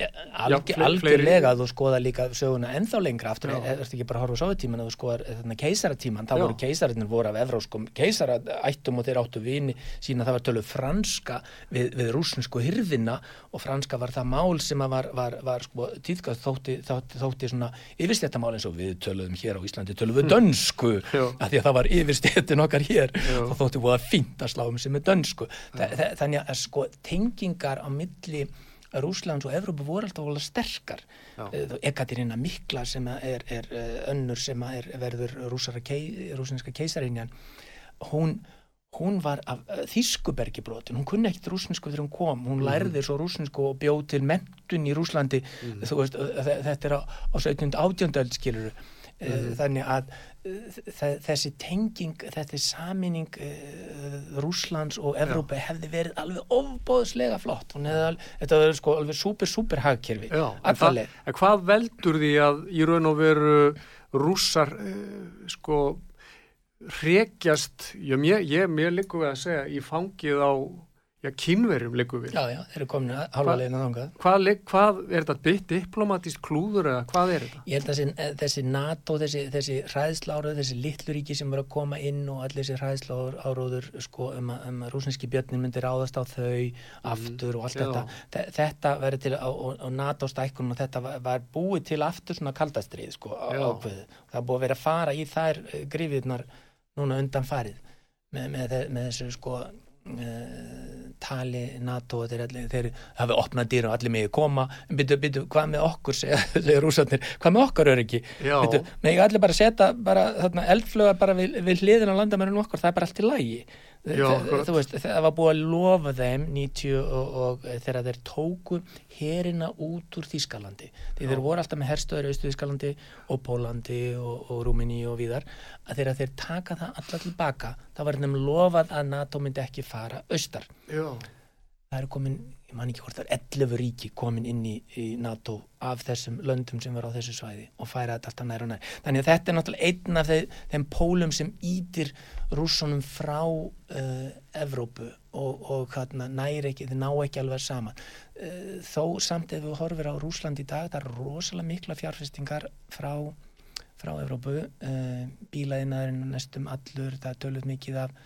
Ja, Já, algjörlega að þú skoða líka söguna ennþá lengra aftur, er þetta ekki bara að horfa á sovjetíman að þú skoðar eh, keisaratíman, þá Já. voru keisarinnir voru af evróskum keisarættum og þeir áttu vini sína það var töluð franska við, við rúsnesku hyrðina og franska var það mál sem var, var, var sko, tíðkast þótti, þótti, þótti svona yfirstjættamál eins og við töluðum hér á Íslandi töluðum við dönsku Já. að því að það var yfirstjættin okkar hér Já. og þótti búið að fínt að slá um sem er dönsku Þa, þa- þannig að sko tengingar á milli Rúslands og Evrópu voru alltaf sterkar. Eh, Ekaterina Mikla sem er, er eh, önnur sem er, verður kei, rúsneska keisarinjan hún, hún var af eh, þýskubergi brotin, hún kunni ekkit rúsnesku þegar hún kom, hún lærði svo rúsnesku og bjóð til mentun í Rúslandi þú veist, þe- þetta er á, á 17. átjöndöld skilur þannig að þessi tenging, þetta er saminning uh, Rúslands og Evrópu hefði verið alveg ofbóðslega flott. Alveg, þetta var sko alveg súper, súper hagkerfi. Já, en, það, en hvað veldur því að í raun og veru rússar uh, sko hrekjast, já, mér, ég, mér líku við að segja, í fangið á já, kínverjum líku við. Já, já, þeir eru komin að halva að þangað. Hvað, hvað er þetta byggt diplomatist klúður eða hvað er þetta? Ég held að þessi, eh, þessi NATO, þessi, þessi hræðsláruð, þessi litlu ríki sem eru að koma inn og allir þessi hræðsláruður sko, um, að- um rúsneski björnin myndi ráðast á þau aftur og allt já. þetta. Þe- Þetta verður til á, NATO stækkun og þetta var, var búið til aftur svona kaldastrið sko, á- Já. ákveðið. Það búið að vera að fara í þær eh, gryfjurnar núna undan farið með, með, með þessu sko tali NATO þeir, þeir hafi opnað dýra og allir megi koma. En byrju, byrju, hvað með okkur segja, rúsarnir, hvað með okkar öryggi? Byrju, megi allir bara setja bara, þarna, eldflöga bara við, við hliðin á landamærinu okkar, það er bara allt í lægi Já, þú veist, það var búið að lofa þeim 90 og, og þegar þeir tóku herina út úr Þískalandi því þeir voru alltaf með herstöður austu Þískalandi og Pólandi og, og Rúmini og víðar, að þegar þeir taka það alla tilbaka, þá var þeim lofað að NATO myndi ekki fara austar. Já, það eru komin ég man ekki hvort það er 11 ríki komin inn í, í NATO af þessum löndum sem var á þessu svæði og færa þetta alltaf nær og nær. Þannig að þetta er náttúrulega einn af þeim, þeim pólum sem ítir rússonum frá uh, Evrópu og, og næri ekki, þeir ná ekki alveg saman. Uh, þó samt ef við horfum á Rúsland í dag, það er rosalega mikla fjárfestingar frá, frá Evrópu, uh, bílaðinaðurinn næstum allur, það er tölvöld mikið af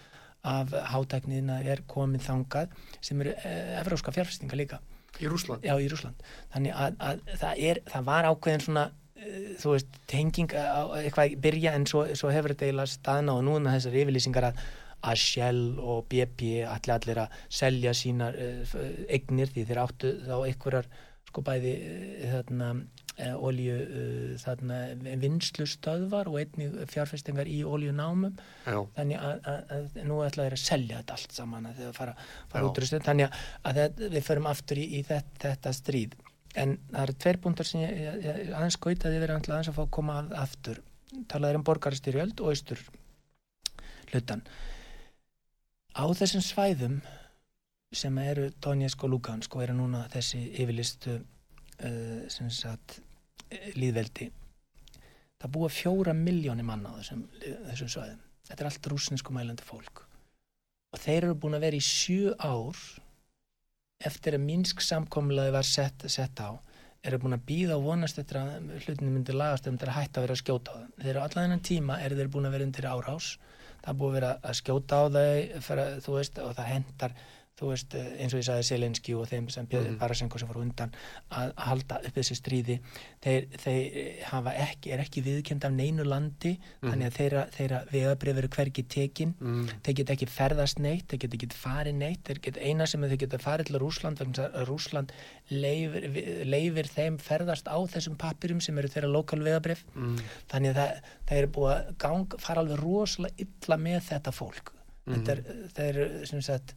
af hátækniðina er komið þangað sem eru eh, evróska fjárfestinga líka. Í Rúsland? Já, í Rúsland. Þannig að, að það, er, það var ákveðin svona, uh, þú veist, tenging á eitthvað byrja en svo, svo hefur þetta eiginlega staðna og núna þessar yfirlýsingar að að Shell og BP allir allir að selja sínar eignir því þeir áttu þá einhverjar sko bæði þarna Eh, olju uh, vinslu stöðvar og einni fjárfestingar í oljunámum þannig að, að, að nú ætla þeir að selja þetta allt saman að þeir fara, fara útrúst þannig að, að við förum aftur í, í þetta, þetta stríð. En það eru tveir búndar sem ég, ég, ég aðeins skautaði verið aðeins að fá að koma aftur. Talaður um borgarstyrjöld og austur hlutan á þessum svæðum sem eru Donetsk og Lugansk og eru núna þessi yfirlistu sagt líðveldi það búa fjóra miljónir manna á þessum, þessum svæðum. Þetta er allt rúsnesku mælandi fólk. Og þeir eru búin að vera í sjö ár eftir að Minsk samkomlaði var sett, sett á eru búin að býða og vonast eftir að hlutinu myndi lagast um til að hætta að vera að skjóta á það þeir eru allan þennan tíma eru þeir búin að vera undir árás. Það búin að vera að skjóta á þau fyrir, veist, og það hendar þú veist, eh, eins og ég sagði Selenski og þeim sem Björn mm. Parasenko sem var undan að halda upp þessi stríði þeir, þeir hafa ekki, er ekki viðkend af neinu landi, mm. þannig að þeirra, þeirra vegabrið veru hverki tekin mm. þeir get ekki ferðast neitt, þeir get ekki farið neitt, þeir get eina sem þeir geta farið til Rúsland, Rúsland leifir, leifir þeim ferðast á þessum pappirum sem eru þeirra lokal vegabrið, mm. þannig að það, það er búið að gang, fara alveg rosalega illa með þetta fólk þetta er, þeir, sem sagt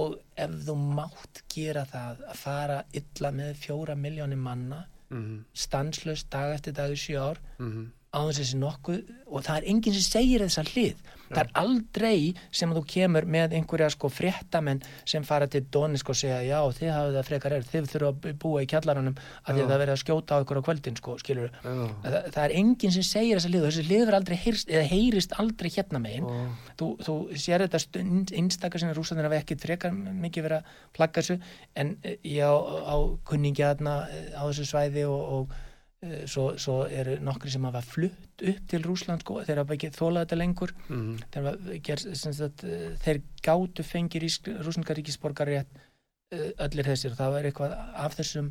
og ef þú mátt gera það að fara illa með fjóra miljónir manna mm -hmm. stanslust dag eftir dag í sjö ár mm -hmm á þessi nokkuð og það er enginn sem segir þessa hlið. Það er aldrei sem þú kemur með einhverja sko fréttamenn sem fara til Donisk og segja já þið hafið það frekar er þið þurfa að búa í kjallaranum að því að það verður að skjóta á ykkur á kvöldin sko skilur það, það er enginn sem segir þessa hlið og þessi hlið verður aldrei heyrst eða heyrist aldrei hérna megin. Ja. þú, þú sér þetta einstakar sem rúsanir af ekkit frekar mikið verið að plagga þessu en já eh, á kunningi aðna eh, á þessu svæði og, og svo, svo eru nokkri sem hafa flutt upp til Rúsland sko, þeir hafa ekki þólað þetta lengur mm. þeir, ger, sagt, eh, þeir gátu fengir í rúslandgaríkisborgari eh, öllir þessir og það var eitthvað af þessum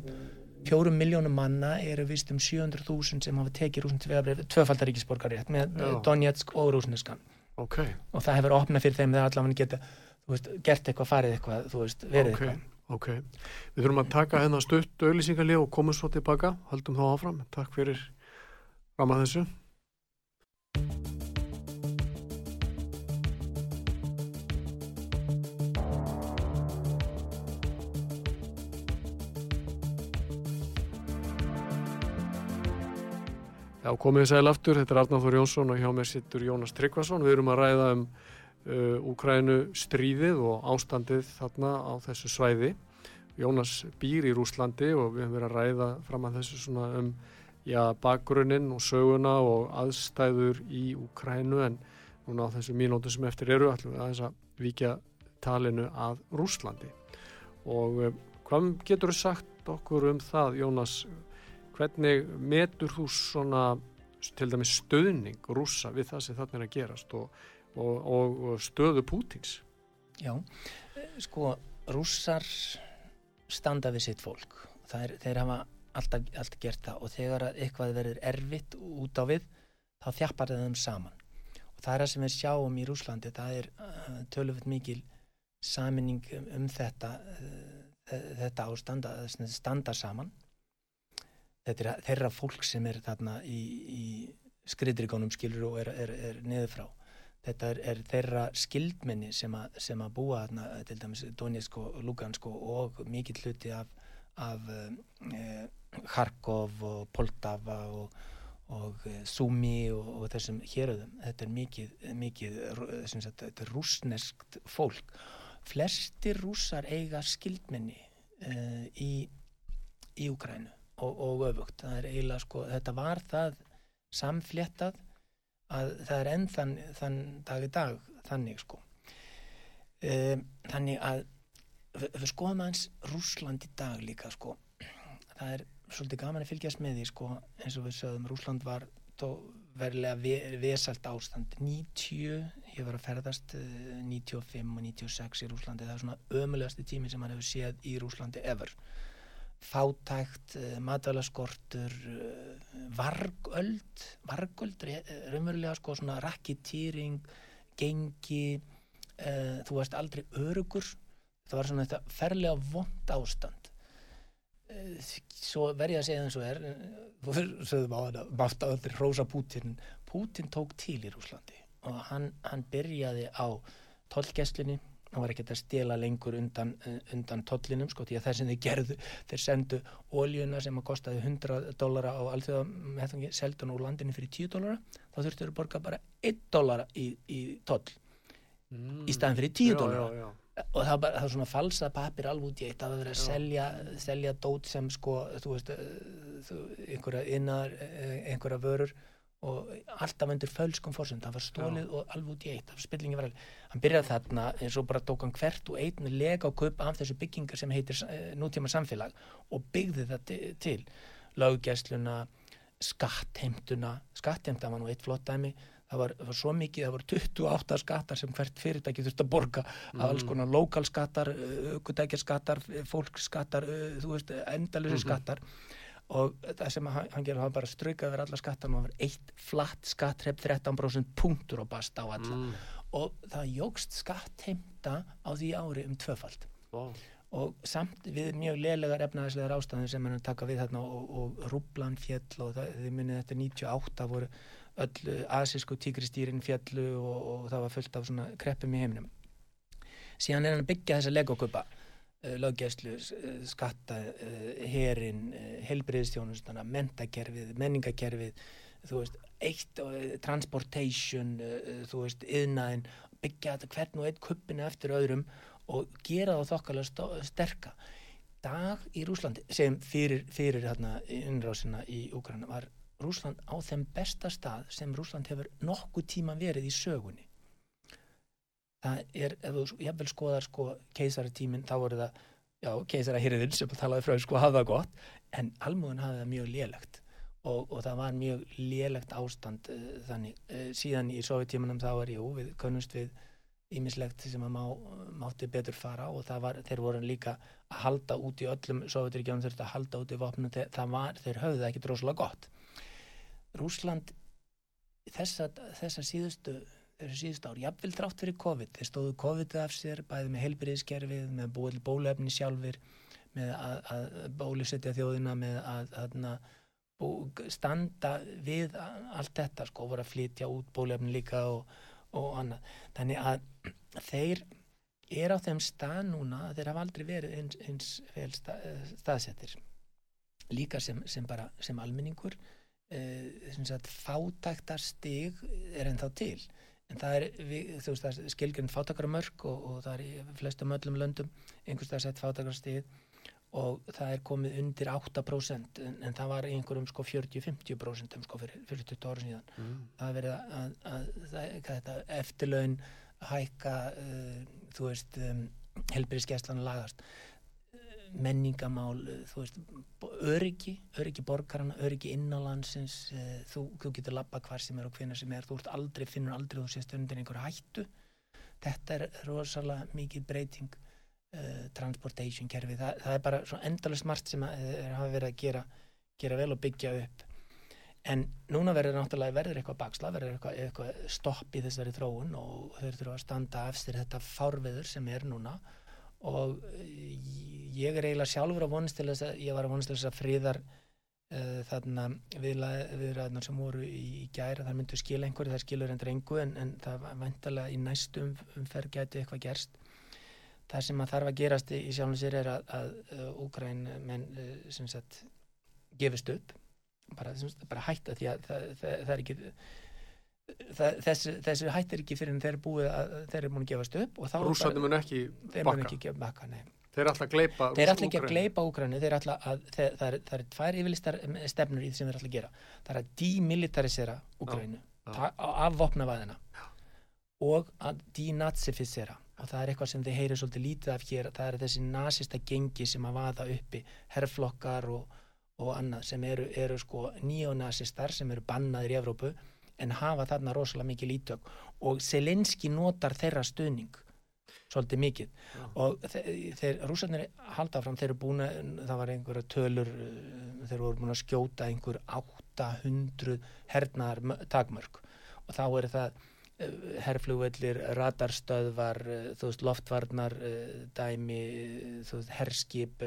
fjórum miljónum manna eru vist um 700.000 sem hafa tekið rúslandgaríkisborgari tvöfaldaríkisborgari með Já. Donetsk og rúsneskan okay. og það hefur opnað fyrir þeim þegar allavega geta veist, gert eitthvað, farið eitthvað veist, verið okay. eitthvað Ok, við þurfum að taka hennar stutt auðlýsingarlið og komum svo tilbaka, haldum þá áfram. Takk fyrir fram að þessu. Já, komið sæl aftur, þetta er Arnáður Jónsson og hjá mér sittur Jónas Tryggvason. Við erum að ræða um Úkrænu stríðið og ástandið þarna á þessu svæði. Jónas býr í Rúslandi og við höfum verið að ræða fram að þessu svona um já, bakgrunninn og söguna og aðstæður í Úkrænu en núna á þessu mínótu sem eftir eru ætlum við aðeins að vikja talinu að Rúslandi og uh, hvað getur þú sagt okkur um það Jónas? Hvernig metur þú svona til dæmis stöðning rúsa við það sem þarna er að gerast? Og og, og, og stöðu Pútins Já, sko rússar standa við sitt fólk. Er, þeir hafa alltaf, alltaf gert það. Og þegar eitthvað verður erfitt út á við þá þjappar það þeim saman. Og það er það sem við sjáum í Rúslandi það er uh, töluvert mikil saminning um, um þetta uh, þetta ástand að standa saman. Þetta er þeirra fólk sem er þarna í, í skriðrikonum skilur og er, er, er niður frá þetta er, er þeirra skildminni sem, a, sem að búa þarna, til dæmis Donetsk og Lugansk og mikið hluti af, af eh, Kharkov og Poltava og, og eh, Sumi og, og þessum héröðum þetta er mikið, mikið sagt, þetta er rúsneskt fólk flestir rúsar eiga skildminni uh, í, í Ukrænu og, og öfugt. Sko, þetta var það samfléttað að það er enn þann, þann dag í dag þannig sko. Um, þannig að við, skoðum aðeins Rúsland í dag líka sko. Það er svolítið gaman að fylgjast með því sko, eins og við sögum, Rúsland var verilega ve vesalt ástand 90, ég var að ferðast uh, 95 og 96 í Rúslandi það er svona ömulegasti tími sem maður hefur séð í Rúslandi ever fátækt, uh, matalaskortur uh, vargöld vargöld, raunverulega sko svona rakkitýring gengi þú varst aldrei örugur það var svona þetta ferlega vond ástand. Svo verði að segja eins og er þú sögðum á þetta mátt að öllur hrósa Pútin Pútin tók til í Rúslandi og hann, hann byrjaði á tollgeslinni hann var ekkert að stela lengur undan, undan tollinum sko því að það sem þeir gerðu þeir sendu óljuna sem að kostaði 100 dólara á alþjóða seldun úr landinu fyrir 10 dólara þá þurftu þeir að borga bara 1 dólara í, í toll mm. í staðin fyrir 10 dólara og það var, það var svona falsað papir alveg út í eitt að vera að selja, selja dót sem sko, þú veist eh, þú, einhverja innar, eh, einhverja vörur og alltaf undir fölskum fórsund, það var stólið Já. og alveg út í eitt það var alveg, hann byrjaði þarna eins og bara tók hann hvert og einn lega og köp af þessu byggingar sem heitir uh, nútíma samfélag og byggði það til löggæsluna skattheimtuna skattheimta var nú eitt flott dæmi það var, var svo mikið, það voru 28 skattar sem hvert fyrirtæki þurfti að borga mm. alls konar lokalskattar, aukudækjarskattar fólksskattar, þú veist endalusi mm -hmm. Og það sem hann, hann gerði, hann bara straukaði verið alla skattar og það var eitt flatt skattrepp 13% punktur og bast á alla mm. og það jógst skattheimta á því ári um tvöfald wow. og samt við mjög leðlegar efnaðislegar ástæðin sem hann taka við þarna og, og rúblan fjell og það, þið minnið þetta 98 voru öll asísku tíkristýrin fjallu og, og það var fullt af svona kreppum í heiminum síðan er hann að byggja þessa legokupa uh, löggæslu, skatta uh, herin, helbriðstjónustana mentakerfið, menningakerfið þú veist, eitt transportation, þú veist yðnaðin, byggja þetta hvern og einn kuppinu eftir öðrum og gera það þokkalega sterka. Dag í Rúslandi sem fyrir, fyrir hérna innrásina í Úkrana var Rúsland á þeim besta stað sem Rúsland hefur nokkuð tíma verið í sögunni það er, ef þú jafnvel skoðar sko keisaratímin, þá voru það já, keisarahyrðin sem talaði frá sko hafa það gott, en almúðin hafi það mjög lélegt. Og, og það var mjög lélegt ástand uh, þannig, uh, síðan í sovjetímanum þá var jú, við kunnust við ímislegt sem að má, mátti betur fara og var, þeir voru líka að halda út í öllum sovjeturíkjánum þurfti að halda út í vopnum, það var, þeir höfðu það ekki droslega gott. Rúsland þessa, þessa síðustu þessu síðust ár, jafnvel trátt fyrir COVID. Þeir stóðu COVID af sér, bæði með heilbyrðiskerfið, með búið bólefni sjálfur með að, að bólusetja þjóðina, með að, að, að standa við allt þetta, sko, voru að flytja út bólefni líka og, og annað, þannig að þeir er á þeim stað núna þeir hafa aldrei verið eins, eins vel stað, staðsettir. Líka sem, sem bara sem almenningur uh, fátæktarstig er ennþá til en það er, við, þú veist, það er skilgjörn fátakarmörk og, og það er í flestum öllum löndum einhvers það sett fátakarstig og það er komið undir 8% en, en það var einhverjum sko 40-50% sko fyrir, fyrir 20 ára síðan mm. það verið að, að, að, að þetta, eftirlaun hækka uh, þú veist um, helbriðskeslan lagast menningamál, eh, þú veist, öryggi, öryggi borgarna, öryggi innanlandsins, eh, þú, þú getur lappa hvar sem er og hvenar sem er, þú aldrei, finnur aldrei þú sést undir einhver hættu. Þetta er rosalega mikið breyting, uh, transportation kerfi, Þa, það er bara endalega smart sem það hafa verið að gera, gera vel og byggja upp. En núna verður náttúrulega verður eitthvað baksla, verður eitthvað, eitthvað stopp í þessari þróun og þau þurfa að standa afstir þetta fárveður sem er núna og ég er eiginlega sjálfur að vonast til þess að ég var að vonast til þess að fríðar uh, þarna viðræðnar sem voru í, í gæra þar myndu skila einhverju, það skilur endur engu en, en það vantalega í næstu um, umferð gæti eitthvað gerst. Það sem að þarf að gerast í, sjálfum sér er að, að uh, Úgræn menn uh, sem sagt gefist upp. Bara, bara hætta því að það, það, það er ekki þessu, þessu hættir ekki fyrir en þeir er búið að þeir eru múin að gefast upp Rússarnir mun ekki bakka þeir mun ekki gefa bakka, nei. Þeir ætla að gleipa Þeir ætla ekki að gleipa þeir, það, er, það er tvær yfirlistar stefnur í því sem þeir ætla að gera. Það er að demilitarisera Úkrænu af vopnavæðina og að denazifisera. Og það er eitthvað sem þeir heyri svolítið lítið af hér, það er þessi nazista gengi sem að vaða uppi, herrflokkar og, og annað sem eru, eru sko neonazistar sem eru bannaðir í Evrópu en hafa þarna rosalega mikið lítök og Selenski notar þeirra stuðning svolítið mikið. Já. og þeir rúsarnir halda fram, þeir eru búin að það var einhverja tölur uh, þeir voru búin að skjóta einhver 800 hernaðar takmörk. Og þá er það uh, herrflugvellir, radarstöðvar uh, þú veist, loftvarnar dæmi, þú veist, herskip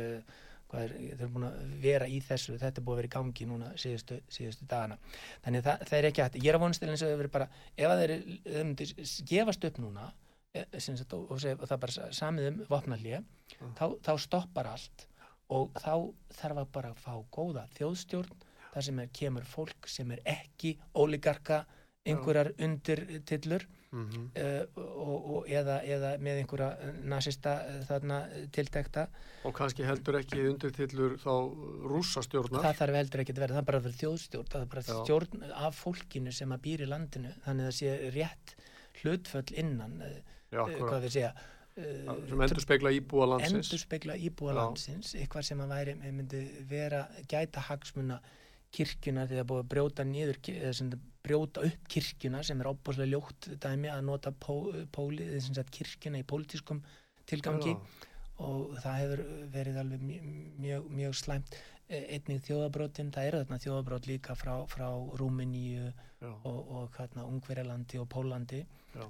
er, þeir eru búin að vera í þessu þetta er búin að vera í gangi núna síðustu, síðustu dagana þannig það, það er ekki hægt ég er að vonast til eins og þau verið bara ef þeir, þeir gefast upp núna Eh, sagt, og, og, og það bara samið um vopnallið, uh. þá, þá stoppar allt og þá þarf að bara fá góða þjóðstjórn þar sem er, kemur fólk sem er ekki óligarka einhverjar undirtillur mm -hmm. uh, og, og eða, eða með einhverja nazista eh, þarna tiltekta. Og kannski heldur ekki undirtillur þá rúsastjórnar það þarf heldur ekki að vera, það er bara að vera þjóðstjórn það er bara Já. stjórn af fólkinu sem að býr í landinu þannig að það sé rétt hlutföll innan Já, uh, hvað við segja uh, sem endur speikla íbúa landsins. endur speikla íbúa landsins eitthvað sem að væri, myndi vera gæta hagsmuna kirkjuna þegar búið að brjóta nýður brjóta upp kirkjuna sem er ábúslega ljótt dæmi að nota pó, póli, kirkjuna í pólitískum tilgangi Já. og það hefur verið alveg mjög, mjög, mjög slæmt. E, einnig þjóðabrótin, það eru þarna þjóðabrót líka frá, frá Rúmeníu og, og hérna Ungverjalandi og Pólandi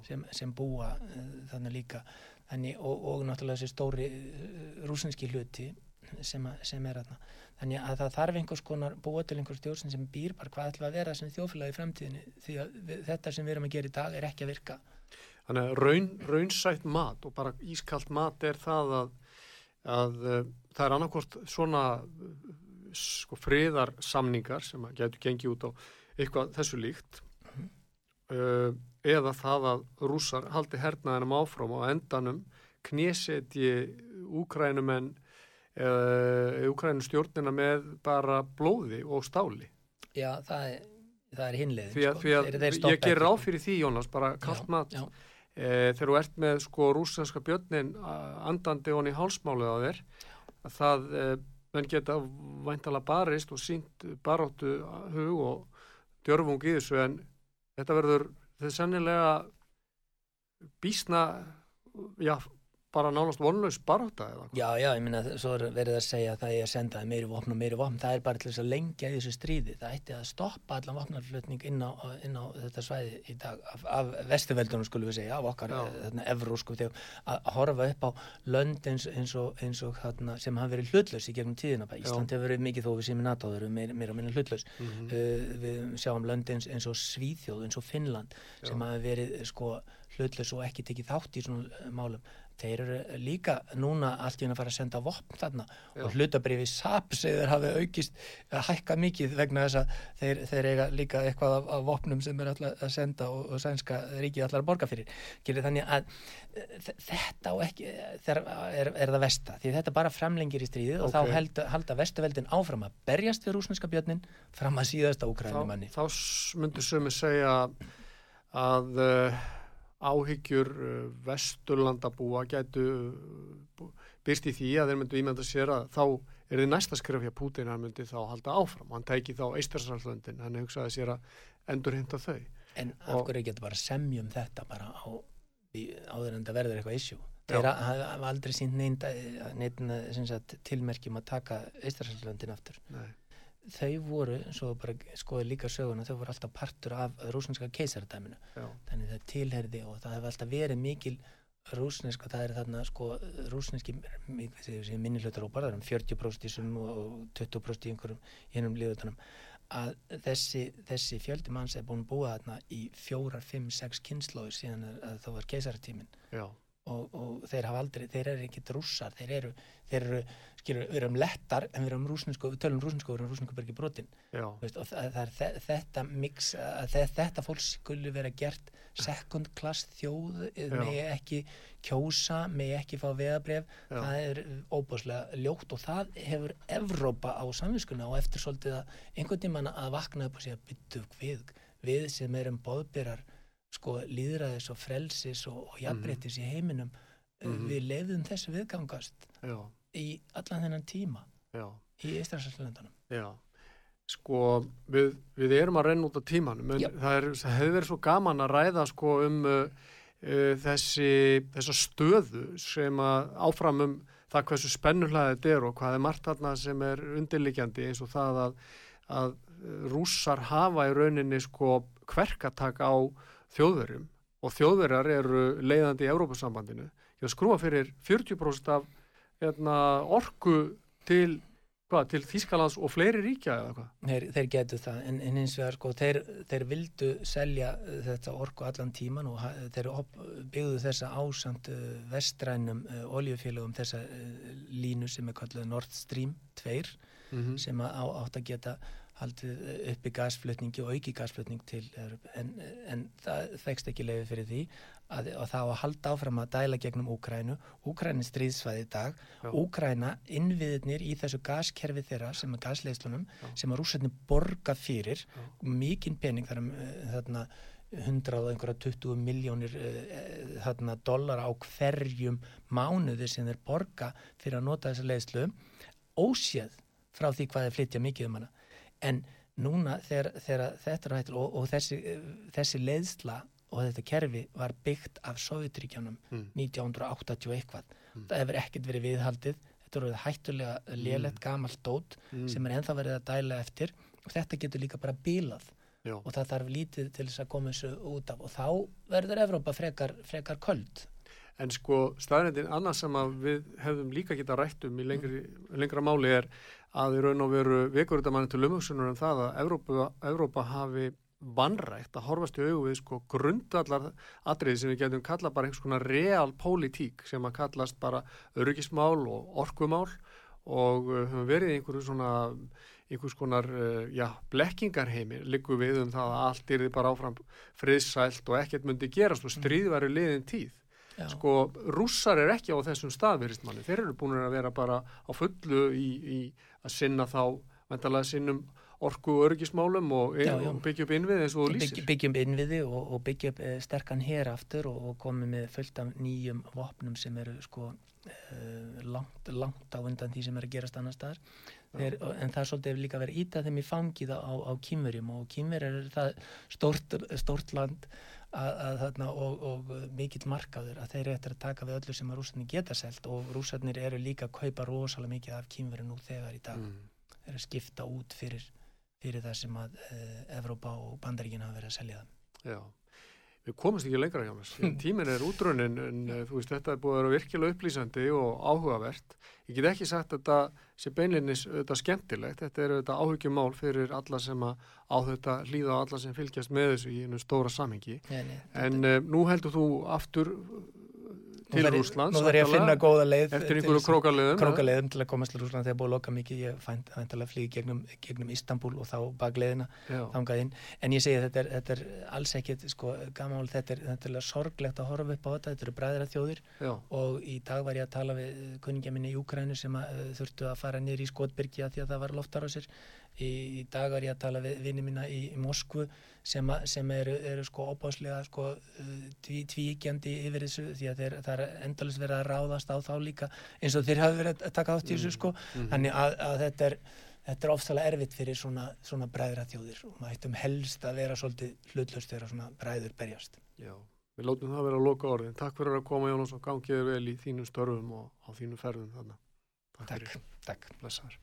sem, sem búa uh, þannig líka. Þannig, og, og náttúrulega þessi stóri uh, rúsinski hluti sem, a, sem er aðna þannig að það þarf einhvers konar búa til einhvers stjórn sem býr bara hvað ætla að vera sem þjófélagi í fremtíðinu því að við, þetta sem við erum að gera í dag er ekki að virka Þannig að raun, raunsætt mat og bara ískalt mat er það að, að uh, það er annarkort svona sko friðarsamningar sem að getur gengið út á eitthvað þessu líkt mm. uh, eða það að rússar haldi hernaðinum áfram og endanum knésetji úkrænumenn eða úkrænustjórnina með bara blóði og stáli. Já, það er, það er hinleðin Því að, sko. því að ég ger ráð fyrir því Jónas, bara kallt mat. e, þegar þú ert með sko rúsneska björnin andandi honni hálsmálið á þér að það e, menn geta væntala barist og sínt baróttu hug og djörfung í þessu en þetta verður þetta er sannilega bísna já, bara nánast vonlaus baróta eða Já, já, ég minna, svo er verið að segja að það er að senda meiri vopn og meiri vopn, það er bara til þess að lengja í þessu stríði, það ætti að stoppa allan vopnarflutning inn á, inn á þetta svæði í dag, af, af vestuveldunum skulum við segja, af okkar, þarna evrósku þegar að horfa upp á lönd eins, eins og, eins og þarna, sem hafa verið hlutlaus í gegnum tíðina, Ísland hefur verið mikið þó við sem er natáður, meira og minna hlutlaus. Mm -hmm. uh, við sjáum lönd eins, eins og Svíþjóð, eins og Finnland sem hafa verið sko hlutlaus og ekki tekið þátt í svona málum þeir eru líka núna allt í hún að fara að senda vopn þarna Já. og hlutabriði SAP segður hafi aukist að hækka mikið vegna þess að þeir, þeir eiga líka eitthvað af, af vopnum sem er alltaf að senda og, og sænska ríkið allar að borga fyrir Gerir þannig að þetta og ekki er, er, er það vesta því þetta bara framlengir í stríðið okay. og þá held, halda vestuveldin áfram að berjast við rúsneska björnin fram að síðasta úkrænumanni Þá, þá myndur sömu segja að uh, áhyggjur uh, vesturlandabúa gætu uh, byrst í því að þeir myndu ímynda sér að þá er þið næsta skref hjá Putin hann myndi þá halda áfram, hann tæki þá Eistarsalslöndin, hann hugsaði sér að endur hinda þau. En af hverju getur bara semjum þetta bara á áður en það verður eitthvað issue? Þeir hafa aldrei sínt neina tilmerkjum að taka Eistarsalslöndin aftur. Nei þau voru, svo bara skoði líka söguna, þau voru alltaf partur af rúsneska keisardæminu þannig það tilherði og það hefur alltaf verið mikil rúsnesk og það er þarna sko rúsneski minnilötar og bara um 40% í sum og 20% í einhverjum hennum liðutunum að þessi, þessi fjöldi manns er búin að búa þarna í fjórar, fimm, sex kynnslóður síðan að það var keisartímin og, og þeir hafa aldrei, þeir eru ekki rússar, þeir eru, þeir eru, skilur, við erum lettar en við erum rúsnesku, við tölum rúsnesku, við erum rúsnesku bergi brotin veist, og það, það er þe- þetta mix, að þe- þetta fólk skulle vera gert second class þjóð megi ekki kjósa, megi ekki fá veðabref, það er óbúslega ljótt og það hefur Evrópa á samvinskuna og eftir svolítið að einhvern tímann að vakna upp og segja byttu við, við sem erum bóðbyrjar sko líðræðis og frelsis og, og jafnréttis í heiminum Mhm. við lefðum þessu viðgangast já, í allan þennan tíma já, í Íslandslandunum já. Sko, við, við erum að renna út á tímanum, en það, er, það hefur verið svo gaman að ræða sko um uh, uh, þessi, stöðu sem að áfram um það hversu spennulega þetta er og hvað er margt þarna sem er undirliggjandi eins og það að, að rússar hafa í rauninni sko kverkatak á þjóðverjum og þjóðverjar eru leiðandi í Európa-sambandinu ég skrúa fyrir 40% af hérna, orku til, hvað, til Þýskalands og fleiri ríkja eða hvað? Þeir, þeir getu það, en, en hins vegar sko, þeir, þeir vildu selja uh, þetta orku allan tíman og þeir byggðu þessa ásamt uh, vestrænum uh, oljufélögum þessa línu sem er kallið Nord Stream 2 Mm sem að á, átt að geta haldið uppi gasflutningi og auki gasflutning til en, en það fegst ekki leiði fyrir því að, að það á að halda áfram að dæla gegnum Úkrænu Úkræni er stríðsvæði í dag Já. Úkræna, innviðirnir í þessu gaskerfi þeirra sem er gasleislunum Já. sem að rússarnir borga fyrir Já. mikinn pening þar um uh, þarna 100 og einhverja 20 miljónir uh, þarna dollara á hverjum mánuði sem þeir borga fyrir að nota þessa leiðslu óséð frá því hvað þeir flytja mikið um hana en núna þegar, þegar þetta er hættil og, og þessi, þessi leiðsla og þetta kerfi var byggt af Sovjetríkjanum Mm. 1980 og eitthvað. Það hefur ekkert verið viðhaldið. Þetta er hættulega lélegt gamalt dót Mm. sem er ennþá verið að dæla eftir. Og þetta getur líka bara bílað Já, og það þarf lítið til þess að koma þessu út af. Og þá verður Evrópa frekar, frekar köld. En sko staðrindin annars sem við hefðum líka geta rætt um í lengri, lengra máli er að í raun og veru vekur þetta manni til umhugsunar um það að Evrópa, Evrópa hafi vannrægt að horfast í augu við sko grundvallar atriði sem við getum kalla bara einhvers konar real pólitík sem að kallast bara öryggismál og orkumál og uh, höfum verið í einhverju svona einhvers konar, uh, já, blekkingarheimi liggur við um það að allt er bara áfram friðsælt og ekkert myndi gerast og stríð væri liðin tíð Já. sko, rússar er ekki á þessum stað verist manni, þeir eru búin að vera bara á fullu í, í að sinna þá, vendalega sinnum orku og örgismálum og, Já, já. og byggja upp innvið eins og þú Bygg, lýsir byggjum innviði og, og byggja upp eh, sterkan hér aftur og, og komið með fullt af nýjum vopnum sem eru sko uh, langt, langt á undan því sem er að gerast annar staðar Þeir, en það er svolítið líka verið íta þeim í fangið á, á kýmverjum og kýmverjar er það stórt, stórt land að, að, þarna, og, og mikill markaður að þeir eru eftir að taka við öllu sem að rússarnir geta selt og rússarnir eru líka að kaupa rosalega mikið af kýmverjum nú þegar í dag. Mm. eru að skipta út fyrir, fyrir það sem að uh, Evrópa og Bandaríkin hafa verið að selja það Já, við komumst ekki lengra hjá mér. Tíminn er útrunnin en uh, þú veist, þetta er búið að vera virkilega upplýsandi og áhugavert. Ég get ekki sagt að þetta sé beinlinnis þetta skemmtilegt. Þetta er þetta áhuggjumál fyrir alla sem að á þetta hlýða á alla sem fylgjast með þessu í einu stóra nei, En uh, nú heldur þú aftur til Rússlands. Nú þarf ég að finna góða leið eftir einhverju krókaliðum. krókaleiðum til að komast til Rússland þegar búið að loka mikið ég fænt að flýja gegnum, gegnum Istanbul og þá inn. En ég segi þetta er, þetta er alls ekkit sko, gamál, þetta er, þetta er sorglegt að horfa upp á þetta, þetta eru bræðra þjóðir. Já, og í dag var ég að tala við kunningja minni í Úkrænu sem að, uh, þurftu að fara niður í skotbyrgi að því að það var loftar á sér í, í dag var ég að tala við vinni mína í, í Moskvu sem, að, sem eru, eru sko opáslega sko, uh, tví, tvíkjandi yfir þessu því að þeir, það er endalist verið að ráðast á þá líka eins og þeir hafi verið að taka átt í þessu sko þannig að, að þetta er Þetta er ofsalega erfitt fyrir svona, svona bræðra þjóðir og maður ættum helst að vera svolítið hlutlaust þegar svona bræður berjast. já. Við látum það vera að loka orðin. Takk fyrir að koma Jónas og gangið vel í þínum störfum og á þínum ferðum þarna. Takk, takk. Blessaður.